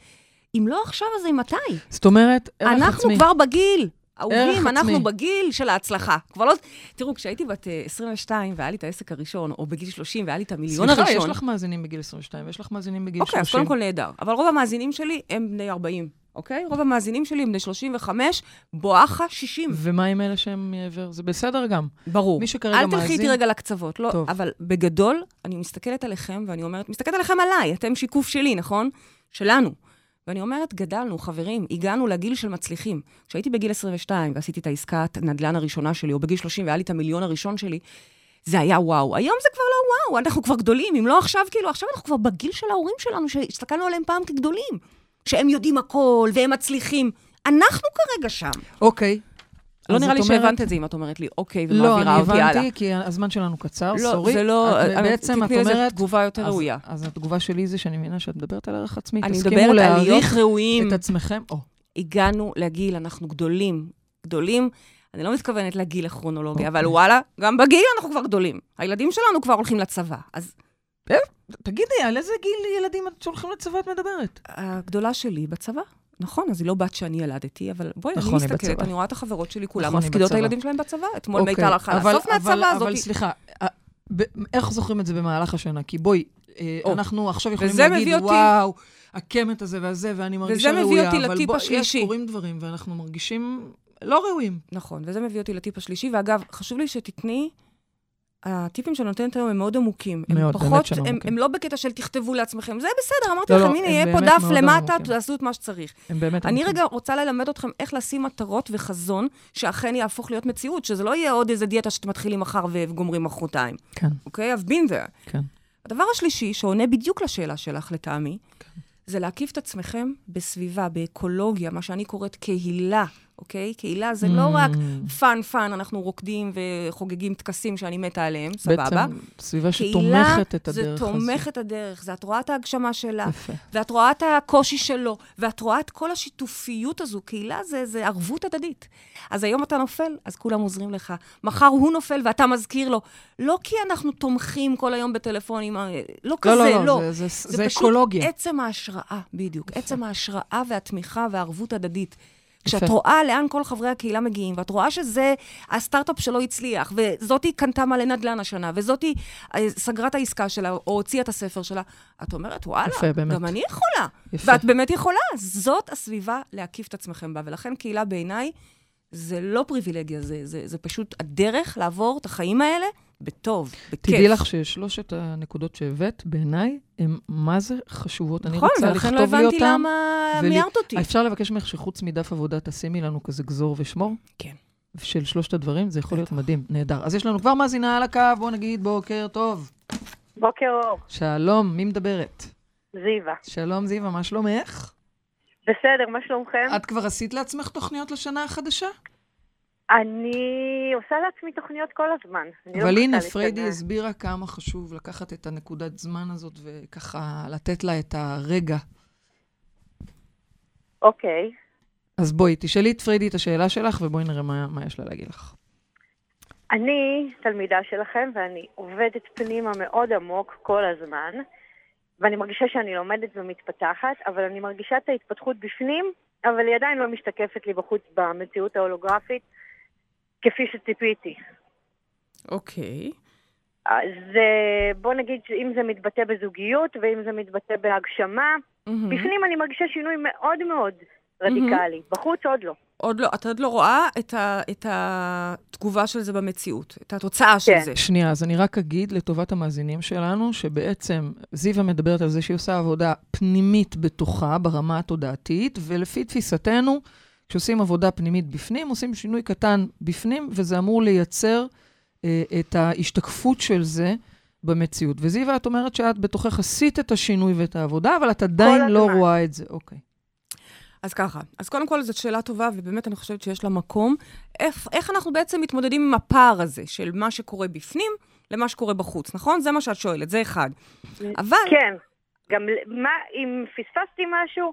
אם לא עכשיו, אז מתי? זאת אומרת, ערך אנחנו עצמי. כבר בגיל. אהובים, אנחנו עצמי. בגיל של ההצלחה. כבר לא... תראו, כשהייתי בת אה, 22 והיה לי את העסק הראשון, או בגיל 30 והיה לי את המיליון סליחה, הראשון... יש לך מאזינים בגיל 22 ויש לך מאזינים בגיל אוקיי, אז 30. קודם כל נהדר. אבל רוב המאזינים שלי הם בני 40, אוקיי? רוב המאזינים שלי הם בני 35, בואכה 60. ומה עם אלה שהם מעבר? זה בסדר גם. ברור. מי שכרגע אל מאזין... תלכי איתי רגע לקצוות, לא, טוב. אבל בגדול, אני מסתכלת עליכם ואני אומרת, מסתכלת עליכם עליי, אתם שיקוף שלי, נכון? שלנו. ואני אומרת, גדלנו, חברים, הגענו לגיל של מצליחים. כשהייתי בגיל 22 ועשיתי את העסקת נדל"ן הראשונה שלי, או בגיל 30 והיה לי את המיליון הראשון שלי, זה היה וואו. היום זה כבר לא וואו, אנחנו כבר גדולים, אם לא עכשיו, כאילו, עכשיו אנחנו כבר בגיל של ההורים שלנו, שהסתכלנו עליהם פעם כגדולים. שהם יודעים הכל, והם מצליחים. אנחנו כרגע שם. אוקיי. לא נראה לי אומרת- שהבנת את זה אם את אומרת לי, אוקיי, לא, ומעבירה אני אותי הלאה. הבנתי, כי הזמן שלנו קצר, לא, סורי. זה לא... את- אה, בעצם את תתני לזה אומרת... תגובה יותר אז- ראויה. אז התגובה שלי זה שאני מבינה שאת מדברת על ערך עצמי. אני מדברת על להיות ראויים. את עצמכם. או, הגענו לגיל, אנחנו גדולים. גדולים, אני לא מתכוונת לגיל הכרונולוגי, אבל אוקיי. וואלה, גם בגיל אנחנו כבר גדולים. הילדים שלנו כבר הולכים לצבא. אז תגידי, על איזה גיל ילדים שהולכים לצבא את מדברת? הגדולה שלי בצבא. נכון, אז היא לא בת שאני ילדתי, אבל בואי, נכון, אני מסתכלת. אני רואה את החברות שלי, כולם נכון, מפקידות את. הילדים שלהם בצבא. אתמול אוקיי, מיטל הלכה אבל- לאסוף אבל- מהצבא, אבל הזאת. סליחה, אה, ב- איך זוכרים את זה במהלך השנה? כי בואי, אה, או, אנחנו עכשיו יכולים להגיד, אותי- וואו, הקמט הזה והזה, ואני מרגישה ראויה. אבל לטיפ בוא, השלישי. יש, קורים דברים, ואנחנו מרגישים לא ראויים. נכון, וזה מביא אותי לטיפ השלישי, ואגב, חשוב לי שתתני הטיפים שאני נותנת היום הם מאוד עמוקים. הם מאוד, פחות, באמת שהם הם, עמוקים. הם לא בקטע של תכתבו לעצמכם, זה בסדר, אמרתי לא, לכם, לא, הנה, הם יהיה פה דף למטה, עמוקים. תעשו את מה שצריך. הם באמת אני עמוקים. רגע רוצה ללמד אתכם איך לשים מטרות וחזון, שאכן יהפוך להיות מציאות, שזה לא יהיה עוד איזה דיאטה שאתם מתחילים מחר וגומרים מחרתיים, כן, אוקיי? I've been there. כן. הדבר השלישי, שעונה בדיוק לשאלה שלך, לטעמי, זה להקיף את עצמכם בסביבה, באקולוגיה, מה שאני קוראת קהילה, אוקיי? קהילה זה לא רק Mm. fun fun, אנחנו רוקדים וחוגגים טקסים שאני מתה עליהם, סבבה? בעצם סביבה קהילה שתומכת את זה הדרך הזו. תומך את הדרך, זה את רואה את ההגשמה שלה, יפה. ואת רואה את הקושי שלו, ואת רואה את כל השיתופיות הזו. קהילה זה, זה ערבות הדדית. אז היום אתה נופל, אז כולם עוזרים לך. מחר הוא נופל ואתה מזכיר לו. לא כי אנחנו תומכים כל היום בטלפונים, אה, לא כזה, לא, לא. לא, לא, זה- זה- זה פשוט אקולוגיה. עצם ההשראה, בדיוק. יפה. עצם ההשראה והתמיכה והערבות הדדית. כשאת רואה לאן כל חברי הקהילה מגיעים, ואת רואה שזה הסטארט-אפ שלא הצליח, וזאתי קנתה מלא נדל"ן השנה, וזאתי אה, סגרה את העסקה שלה, או הוציאה את הספר שלה, את אומרת, וואלה, יפה, באמת. גם אני יכולה. יפה. ואת באמת יכולה. זאת הסביבה להקיף את עצמכם בה. ולכן קהילה בעיניי זה לא פריבילגיה, זה, זה, זה פשוט הדרך לעבור את החיים האלה בטוב, בכיף. תדעי לך ששלושת הנקודות שהבאת, בעיניי, הן מה זה חשובות. אני נכון, ולכן לא הבנתי. למה ולי- מיהרת אותי. אפשר לבקש ממך שחוץ מדף עבודה תשימי לנו כזה גזור ושמור? כן. של שלושת הדברים, זה יכול להיות מדהים, נהדר. אז יש לנו כבר מאזינה על הקו, בואו נגיד בוקר טוב. בוקר אור, שלום, מי מדברת? זיווה. שלום זיווה, מה שלומך? בסדר, מה שלומכם? את כבר עשית לעצמך תוכניות לשנה החדשה? אני עושה לעצמי תוכניות כל הזמן. לא אבל הנה, פריידי לשנה. הסבירה כמה חשוב לקחת את הנקודת זמן הזאת וככה לתת לה את הרגע. אוקיי. אז בואי, תשאלי את פריידי את השאלה שלך, ובואי נראה מה, מה יש לה להגיד לך. אני תלמידה שלכם, ואני עובדת פנימה מאוד עמוק כל הזמן, ואני מרגישה שאני לומדת ומתפתחת, אבל אני מרגישה את ההתפתחות בפנים, אבל היא עדיין לא משתקפת לי בחוץ במציאות ההולוגרפית, כפי שציפיתי. אוקיי. אז אה, בוא נגיד שאם זה מתבטא בזוגיות, ואם זה מתבטא בהגשמה, מהמם. בפנים אני מרגישה שינוי מאוד מאוד רדיקלי, בחוץ עוד לא. עוד לא, את עוד לא רואה את, ה, את התגובה של זה במציאות, את התוצאה של כן. זה. שנייה, אז אני רק אגיד לטובת המאזינים שלנו, שבעצם זיווה מדברת על זה שהיא עושה עבודה פנימית בתוכה, ברמה התודעתית, ולפי תפיסתנו, כשעושים עבודה פנימית בפנים, עושים שינוי קטן בפנים, וזה אמור לייצר אה, את ההשתקפות של זה במציאות. וזיווה, את אומרת שאת בתוכך עשית את השינוי ואת העבודה, אבל את עדיין לא הזמן. רואה את זה. אוקיי. אז ככה, אז קודם כל זאת שאלה טובה, ובאמת אני חושבת שיש לה מקום. איך, איך אנחנו בעצם מתמודדים עם הפער הזה של מה שקורה בפנים למה שקורה בחוץ, נכון? זה מה שאת שואלת, זה אחד. אבל... כן, גם מה, אם פספסתי משהו,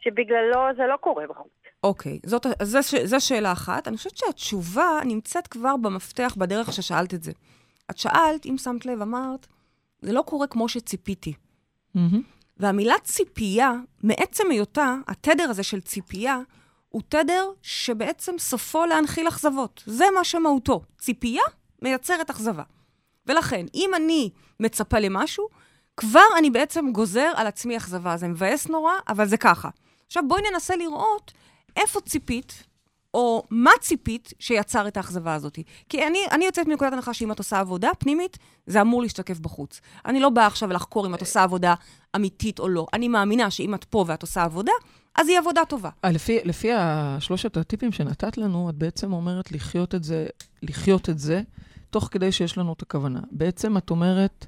שבגללו זה לא קורה בחוץ. אוקיי, זאת, ש- זו שאלה אחת. אני חושבת שהתשובה נמצאת כבר במפתח, בדרך ששאלת את זה. את שאלת, אם שמת לב, אמרת, זה לא קורה כמו שציפיתי. מהמם. והמילה ציפייה, מעצם היותה, התדר הזה של ציפייה, הוא תדר שבעצם סופו להנחיל אכזבות. זה מה שמהותו. ציפייה מייצרת אכזבה. ולכן, אם אני מצפה למשהו, כבר אני בעצם גוזר על עצמי אכזבה. זה מבאס נורא, אבל זה ככה. עכשיו בואי ננסה לראות איפה ציפית, או מה ציפית שיצר את האכזבה הזאת. כי אני, אני יוצאת מנקודת הנחה שאם את עושה עבודה פנימית, זה אמור להשתקף בחוץ. אני לא באה עכשיו לחקור אם את עושה עבודה אמיתית או לא. אני מאמינה שאם את פה ואת עושה עבודה, אז היא עבודה טובה. אה, לפי, לפי השלושת הטיפים שנתת לנו, את בעצם אומרת לחיות את זה, לחיות את זה, תוך כדי שיש לנו את הכוונה. בעצם את אומרת,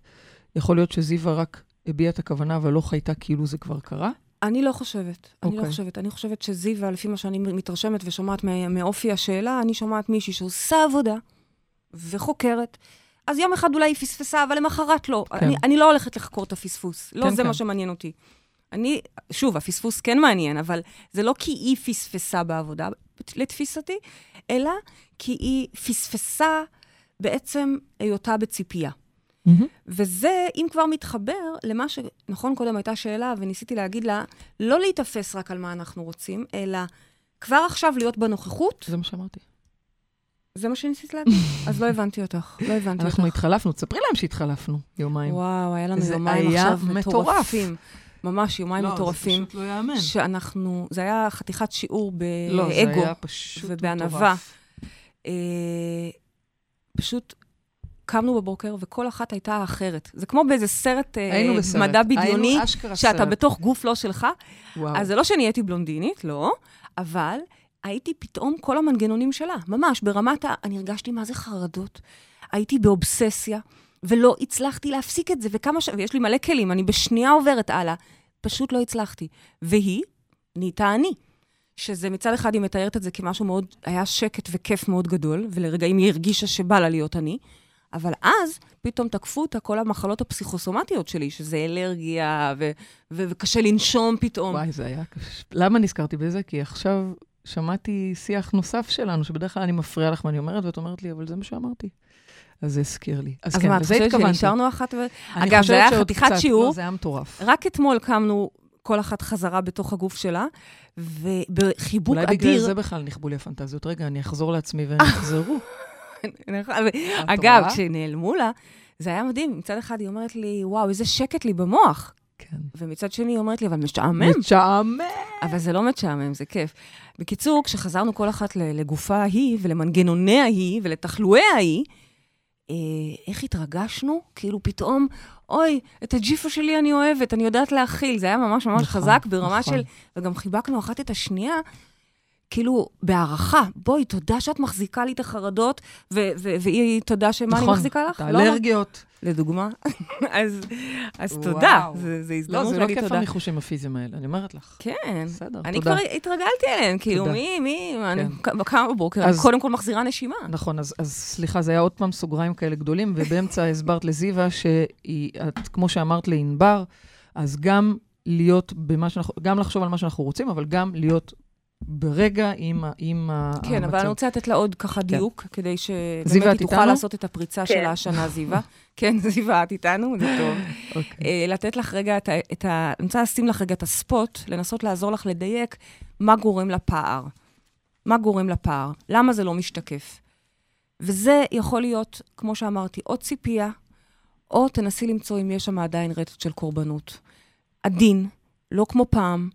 יכול להיות שזיווה רק הביעה את הכוונה, אבל לא חייתה כאילו זה כבר קרה? אני לא חושבת. אני לא אוקיי. חושבת. אני חושבת שזיווה, לפי מה שאני מתרשמת ושומעת מא- מאופי השאלה, אני שומעת מישהי שעושה עבודה וחוקרת. אז יום אחד אולי היא פספסה, אבל למחרת לא. כן. אני, אני לא הולכת לחקור את הפספוס. לא כן, זה כן. מה שמעניין אותי. אני, שוב, הפספוס כן מעניין, אבל זה לא כי היא פספסה בעבודה, לתפיסתי, אלא כי היא פספסה בעצם היותה בציפייה. מהמם. וזה, אם כבר מתחבר למה ש... נכון, קודם הייתה שאלה, וניסיתי להגיד לה, לא להיתפס רק על מה אנחנו רוצים, אלא כבר עכשיו להיות בנוכחות, זה מה שאמרתי. זה מה שניסית להגיד. <laughs> אז לא הבנתי אותך, לא הבנתי אנחנו אותך. התחלפנו, תספרי להם שהתחלפנו יומיים. וואו, היה לנו יומיים היה עכשיו מטורף. מטורפים. ממש יומיים מטורפים. לא, זה פשוט לא יאמן. שאנחנו, זה היה חתיכת שיעור לא, זה באגו היה פשוט ובענווה. מטורף. אה, פשוט קמנו בבוקר, וכל אחת הייתה אחרת. זה כמו באיזה סרט, היינו בסרט. מדע בדיוני, שאתה סרט. בתוך גוף לא שלך. וואו. אז זה לא שנהייתי בלונדינית, לא, אבל הייתי פתאום כל המנגנונים שלה, ממש, ברמת ה... אני הרגשתי מה זה חרדות. הייתי באובססיה, ולא הצלחתי להפסיק את זה, וכמה ש... ויש לי מלא כלים, אני בשנייה עוברת הלאה. פשוט לא הצלחתי. והיא נהייתה אני. שזה מצד אחד, היא מתארת את זה כמשהו מאוד, היה שקט וכיף מאוד גדול, ולרגעים היא הרגישה שבא לה להיות אני. אבל אז פתאום תקפו אותה כל המחלות הפסיכוסומטיות שלי, שזה אלרגיה, ו- ו- וקשה לנשום פתאום. וואי, זה היה קשה. למה נזכרתי בזה? כי עכשיו שמעתי שיח נוסף שלנו, שבדרך כלל אני מפריעה לך ואני אומרת, ואת אומרת לי, אבל זה מה שאמרתי. אז זה הזכיר לי. אז, אז כן, מה, את חושבת. שנשארנו אחת ו... אני אגב, זה היה חתיכת קצת. שיעור. לא, זה היה מטורף. רק אתמול קמנו כל אחת חזרה בתוך הגוף שלה, ובחיבוק אולי בגלל אדיר... זה בכלל נכבו לי הפנטזיות. רגע, אני אחזור לעצמי והם <laughs> יחזרו. אגב? כשנעלמו לה, זה היה מדהים. מצד אחד היא אומרת לי, וואו, איזה שקט לי במוח. כן. ומצד שני היא אומרת לי, אבל משעמם. משעמם. אבל זה לא משעמם, זה כיף. בקיצור, כשחזרנו כל אחת לגופה ההיא, ולמנגנוני ההיא, ולתחלואי ההיא, אה, איך התרגשנו? כאילו פתאום, אוי, את הג'יפה שלי אני אוהבת, אני יודעת להכיל. זה היה ממש ממש נכון, חזק ברמה נכון. של... וגם חיבקנו אחת את השנייה, כאילו, בהערכה. בואי, תודה שאת מחזיקה לי את החרדות, ו- ו- והיא תודה שמה אני מחזיקה לך? נכון, את לא, האלרגיות. לדוגמה. <laughs> אז, אז. תודה, זה, זה לא, הזדמנות זה לא להגיד כיף תודה. הניחושים הפיזיים האלה, אני אומרת לך. כן. בסדר, אני תודה. כבר התרגלתי אליהם, כאילו, תודה. מי, מי, אני כן. קמה בבוקר, אני קודם כל מחזירה נשימה. נכון, אז, אז סליחה, זה היה עוד פעם סוגריים כאלה גדולים, ובאמצע <laughs> הסברת לזיווה שהיא, את, כמו שאמרת לענבר, אז גם להיות במה שאנחנו, גם לחשוב על מה שאנחנו רוצים, אבל גם להיות ברגע עם, ה- עם ה- כן, אבל אני רוצה לתת לה עוד ככה דיוק, כדי זיווה, שבאמת היא תוכל איתנו? לעשות את הפריצה כן. שלה השנה, זיווה. <laughs> כן, זיווה, את איתנו, זה טוב. <laughs> אוקיי. אה, לתת לך רגע את ה... את ה- אני רוצה לשים לך רגע את הספוט, לנסות לעזור לך לדייק מה גורם לפער. מה גורם לפער? למה זה לא משתקף? וזה יכול להיות, כמו שאמרתי, או ציפייה, או תנסי למצוא אם יש שם עדיין רטט של קורבנות. עדין, לא כמו פעם,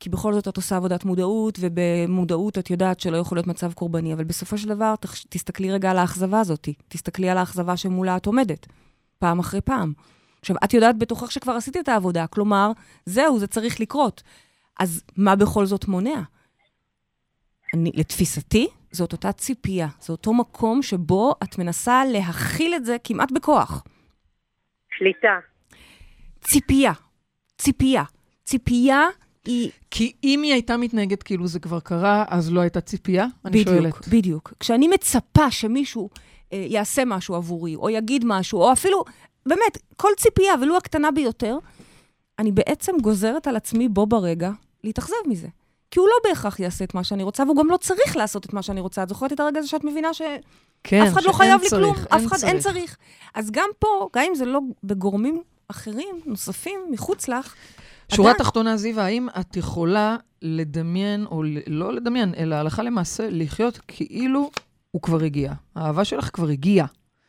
כי בכל זאת את עושה עבודת מודעות, ובמודעות את יודעת שלא יכול להיות מצב קורבני, אבל בסופו של דבר, תסתכלי רגע על האכזבה הזאת. תסתכלי על האכזבה שמולה את עומדת, פעם אחרי פעם. עכשיו, את יודעת בתוכך שכבר עשית את העבודה, כלומר, זהו, זה צריך לקרות. אז מה בכל זאת מונע? אני, לתפיסתי, זאת אותה ציפייה. זה אותו מקום שבו את מנסה להכיל את זה כמעט בכוח. שליטה. ציפייה. ציפייה. ציפייה היא... כי אם היא הייתה מתנהגת כאילו זה כבר קרה, אז לא הייתה ציפייה? אני בדיוק, שואלת. בדיוק. כשאני מצפה שמישהו אה, יעשה משהו עבורי, או יגיד משהו, או אפילו, באמת, כל ציפייה, ולו הקטנה ביותר, אני בעצם גוזרת על עצמי בו ברגע להתאכזב מזה. כי הוא לא בהכרח יעשה את מה שאני רוצה, והוא גם לא צריך לעשות את מה שאני רוצה. את זוכרת את הרגע הזה שאת מבינה שאף כן, אחד לא חייב לי צריך, כלום, אין אף אחד אין צריך. אז גם פה, גם אם זה לא בגורמים אחרים, נוספים, מחוץ לך, שורה תחתונה, זיווה, האם את יכולה לדמיין, או לא לדמיין, אלא הלכה למעשה, לחיות כאילו הוא כבר הגיע. האהבה שלך כבר הגיעה.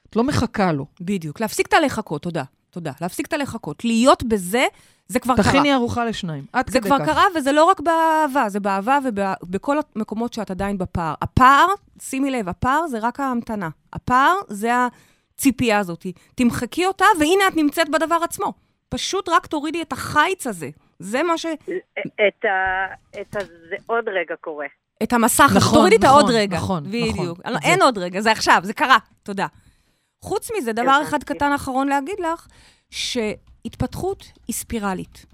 את לא מחכה לו. בדיוק. להפסיק את הלחכות, תודה. תודה. להפסיק את הלחכות. להיות בזה, זה כבר קרה. תכיני ארוחה לשניים. עד זה כדי כבר כך. קרה, וזה לא רק באהבה, זה באהבה ובכל המקומות שאת עדיין בפער. הפער, שימי לב, הפער זה רק ההמתנה. הפער זה הציפייה הזאת. תמחקי אותה, והנה את נמצאת בדבר עצמו. פשוט רק תורידי את החיץ הזה. זה מה ש... את ה... את ה... זה עוד רגע קורה. את המסך, נכון, תורידי את נכון, העוד רגע. נכון, בדיוק. נכון. לא, זה- אין עוד רגע, זה עכשיו, זה קרה. תודה. חוץ מזה, דבר. אחד קטן אחרון להגיד לך, שהתפתחות היא ספירלית.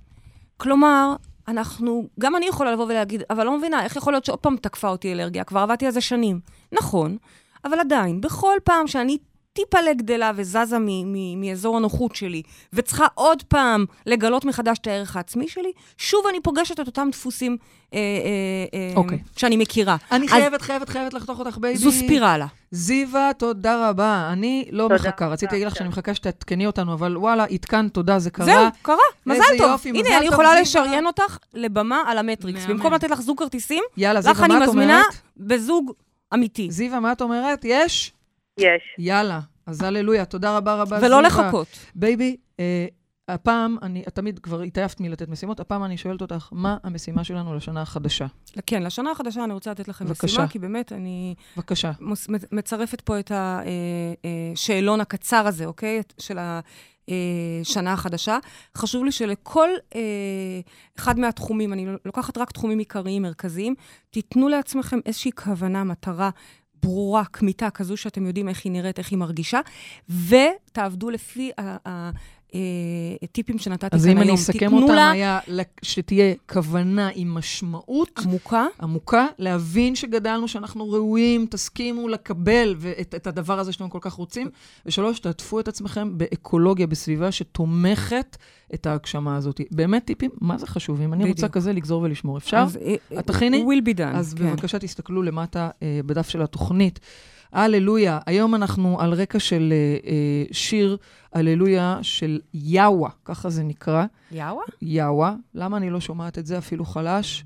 כלומר, אנחנו, גם אני יכולה לבוא ולהגיד, אבל לא מבינה, איך יכול להיות שעוד פעם תקפה אותי אלרגיה? כבר עבדתי על זה שנים. נכון, אבל עדיין, בכל פעם שאני טיפה גדלה וזזה מ- מ- מאזור הנוחות שלי, וצריכה עוד פעם לגלות מחדש את הערך העצמי שלי, שוב אני פוגשת את אותם דפוסים אה, אה, אה, אוקיי. שאני מכירה. אני אז חייבת, חייבת, חייבת לחתוך אותך, baby. זו ספירלה. זיווה, תודה רבה. אני לא תודה מחכה. רבה, רציתי להגיד לך כן. שאני מחכה שתעדכני אותנו, אבל וואלה, עדכנת, תודה, זה קרה. זהו, קרה, מזל טוב. יופי, מזל הנה, אני טוב, יכולה זיווה. לשריין אותך לבמה על המטריקס. מהמם. במקום לתת לך זוג כרטיסים, יאללה, לך זיווה, אני מה את מזמינה אומרת? בזוג אמיתי. זיווה, מה את אומרת? יש? יש. יאללה. אז הללויה, תודה רבה רבה, ולא זיווה. לחכות. baby, אה, הפעם, אני, את תמיד כבר התעייפת מלתת משימות, הפעם אני שואלת אותך, מה המשימה שלנו לשנה החדשה? כן, לשנה החדשה אני רוצה לתת לכם בבקשה. משימה, כי באמת אני בבקשה. מוס- מצרפת פה את השאלון הקצר הזה, אוקיי? של השנה החדשה. חשוב לי שלכל אה, אחד מהתחומים, אני לוקחת רק תחומים עיקריים, מרכזיים, תיתנו לעצמכם איזושהי כוונה, מטרה. ברורה, כמיתה, כזו שאתם יודעים איך היא נראית, איך היא מרגישה, ותעבדו לפי ה- הטיפים שנתתי כאן אז היום. אם אני אסכם אותם, לה היה שתהיה כוונה עם משמעות עמוקה, עמוקה, להבין שגדלנו, שאנחנו ראויים, תסכימו לקבל ואת, את הדבר הזה שאתם כל כך רוצים. ושלוש, תעטפו את עצמכם באקולוגיה, בסביבה שתומכת את ההגשמה הזאת. באמת טיפים, מה זה חשוב? אם אני רוצה בדיוק. כזה לגזור ולשמור, אפשר? אז, אה, את תכיני? will be done. אז כן. בבקשה תסתכלו למטה אה, בדף של התוכנית. הללויה, היום אנחנו על רקע של אה, אה, שיר הללויה של יאווה, ככה זה נקרא. יאווה? יאווה. למה אני לא שומעת את זה אפילו חלש?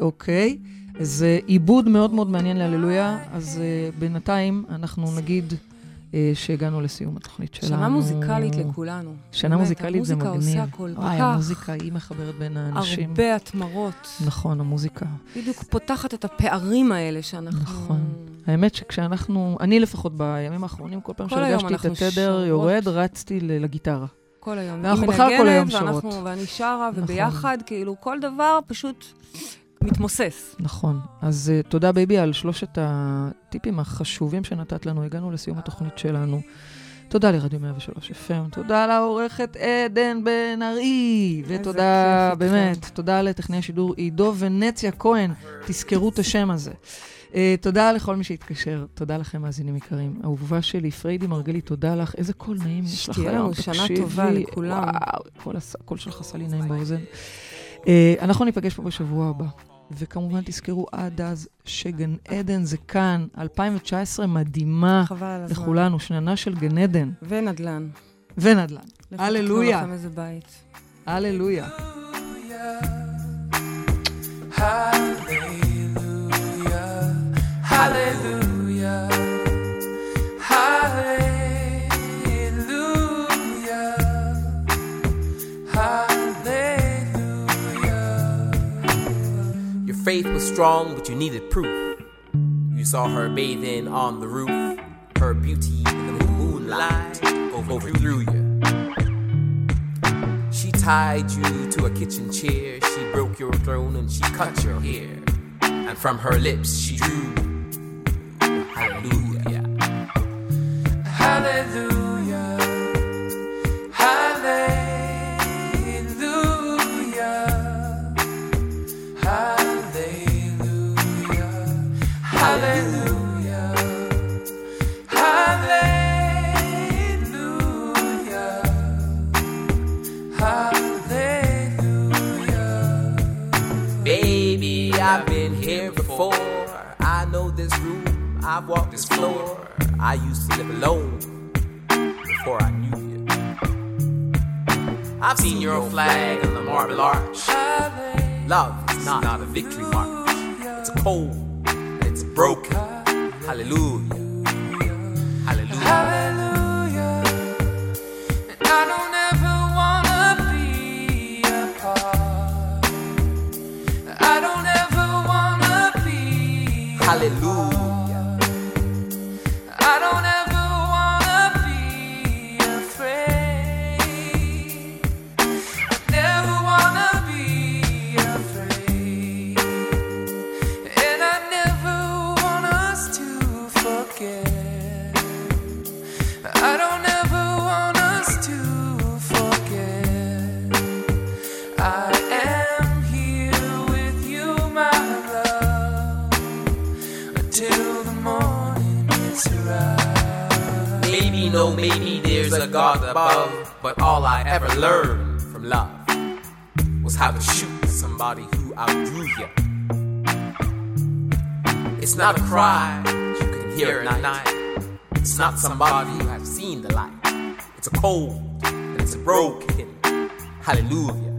אוקיי. זה עיבוד מאוד מאוד מעניין להללויה, אז uh, בינתיים אנחנו נגיד uh, שהגענו לסיום התוכנית שלנו. שנה מוזיקלית לכולנו. שנה באמת, מוזיקלית זה המוזיקה מגניב. עושה כל וואי, כך המוזיקה היא מחברת בין האנשים. הרבה התמרות. נכון, המוזיקה. בדיוק פותחת את הפערים האלה שאנחנו... נכון. האמת שכשאנחנו, אני לפחות בימים האחרונים, כל פעם שהרגשתי את התדר. יורד, רצתי לגיטרה. כל היום. ואנחנו בכלל כל היום ואנחנו- שרות. ואני שרה, נכון. וביחד, כאילו, כל דבר פשוט מתמוסס. נכון. אז uh, תודה, baby, על שלושת הטיפים החשובים שנתת לנו. הגענו לסיום התוכנית שלנו. תודה לרדיו 103 FM, תודה לעורכת עדן בן ארי, ותודה. באמת, תודה לטכנאי השידור עידו ונציה כהן, תזכרו את השם הזה. Uh, תודה לכל מי שהתקשר, תודה לכם, מאזינים יקרים. אהובה שלי, פריידי מרגלית, תודה לך, איזה קול נעים יש לך שתהיה היום, לנו שנה תקשיבי. טובה לכולם. וואו, הקול הס- הקול שלך עשה לי נעים באוזן. Uh, אנחנו ניפגש פה בשבוע הבא. וכמובן תזכרו עד אז שגן עדן זה כאן, 2019 מדהימה חבל על הזמן. לכולנו, שננה של גן עדן ונדל"ן. ונדל"ן. לכו הללויה. תקנו לכם איזה בית. הללויה. Hallelujah. Hallelujah. Hallelujah. Hallelujah. Your faith was strong, but you needed proof. You saw her bathing on the roof, her beauty in the moonlight overthrew you. She tied you to a kitchen chair, she broke your throne and she cut your hair. And from her lips she drew Hallelujah. Hallelujah. Hallelujah. Hallelujah. Hallelujah. Hallelujah. Hallelujah. Baby, I've been here before. I know this room, I've walked this floor. I used to live alone before I knew you. I've seen your flag on the marble arch. Love is not, a victory march. It's cold and it's broken. Hallelujah. Hallelujah. Hallelujah. Not a cry you can hear at night. It's not somebody who has seen the light. It's a cold and it's a broken. Hallelujah.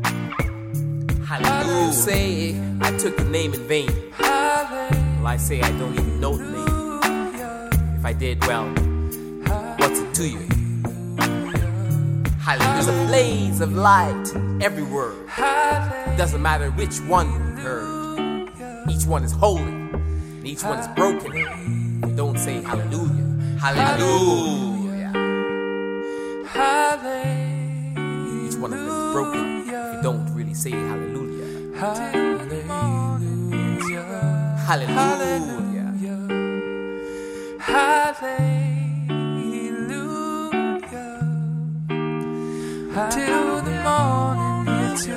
Hallelujah. Say I took the name in vain. Well, I say I don't even know the name. If I did, well, what's it to you? Hallelujah. There's a blaze of light everywhere. Doesn't matter which one you heard. Each one is holy, and each one is broken. Don't say hallelujah. Hallelujah. Hallelujah. Each one of them is broken if you don't really say hallelujah. Hallelujah. Hallelujah. Hallelujah. Till the morning hits you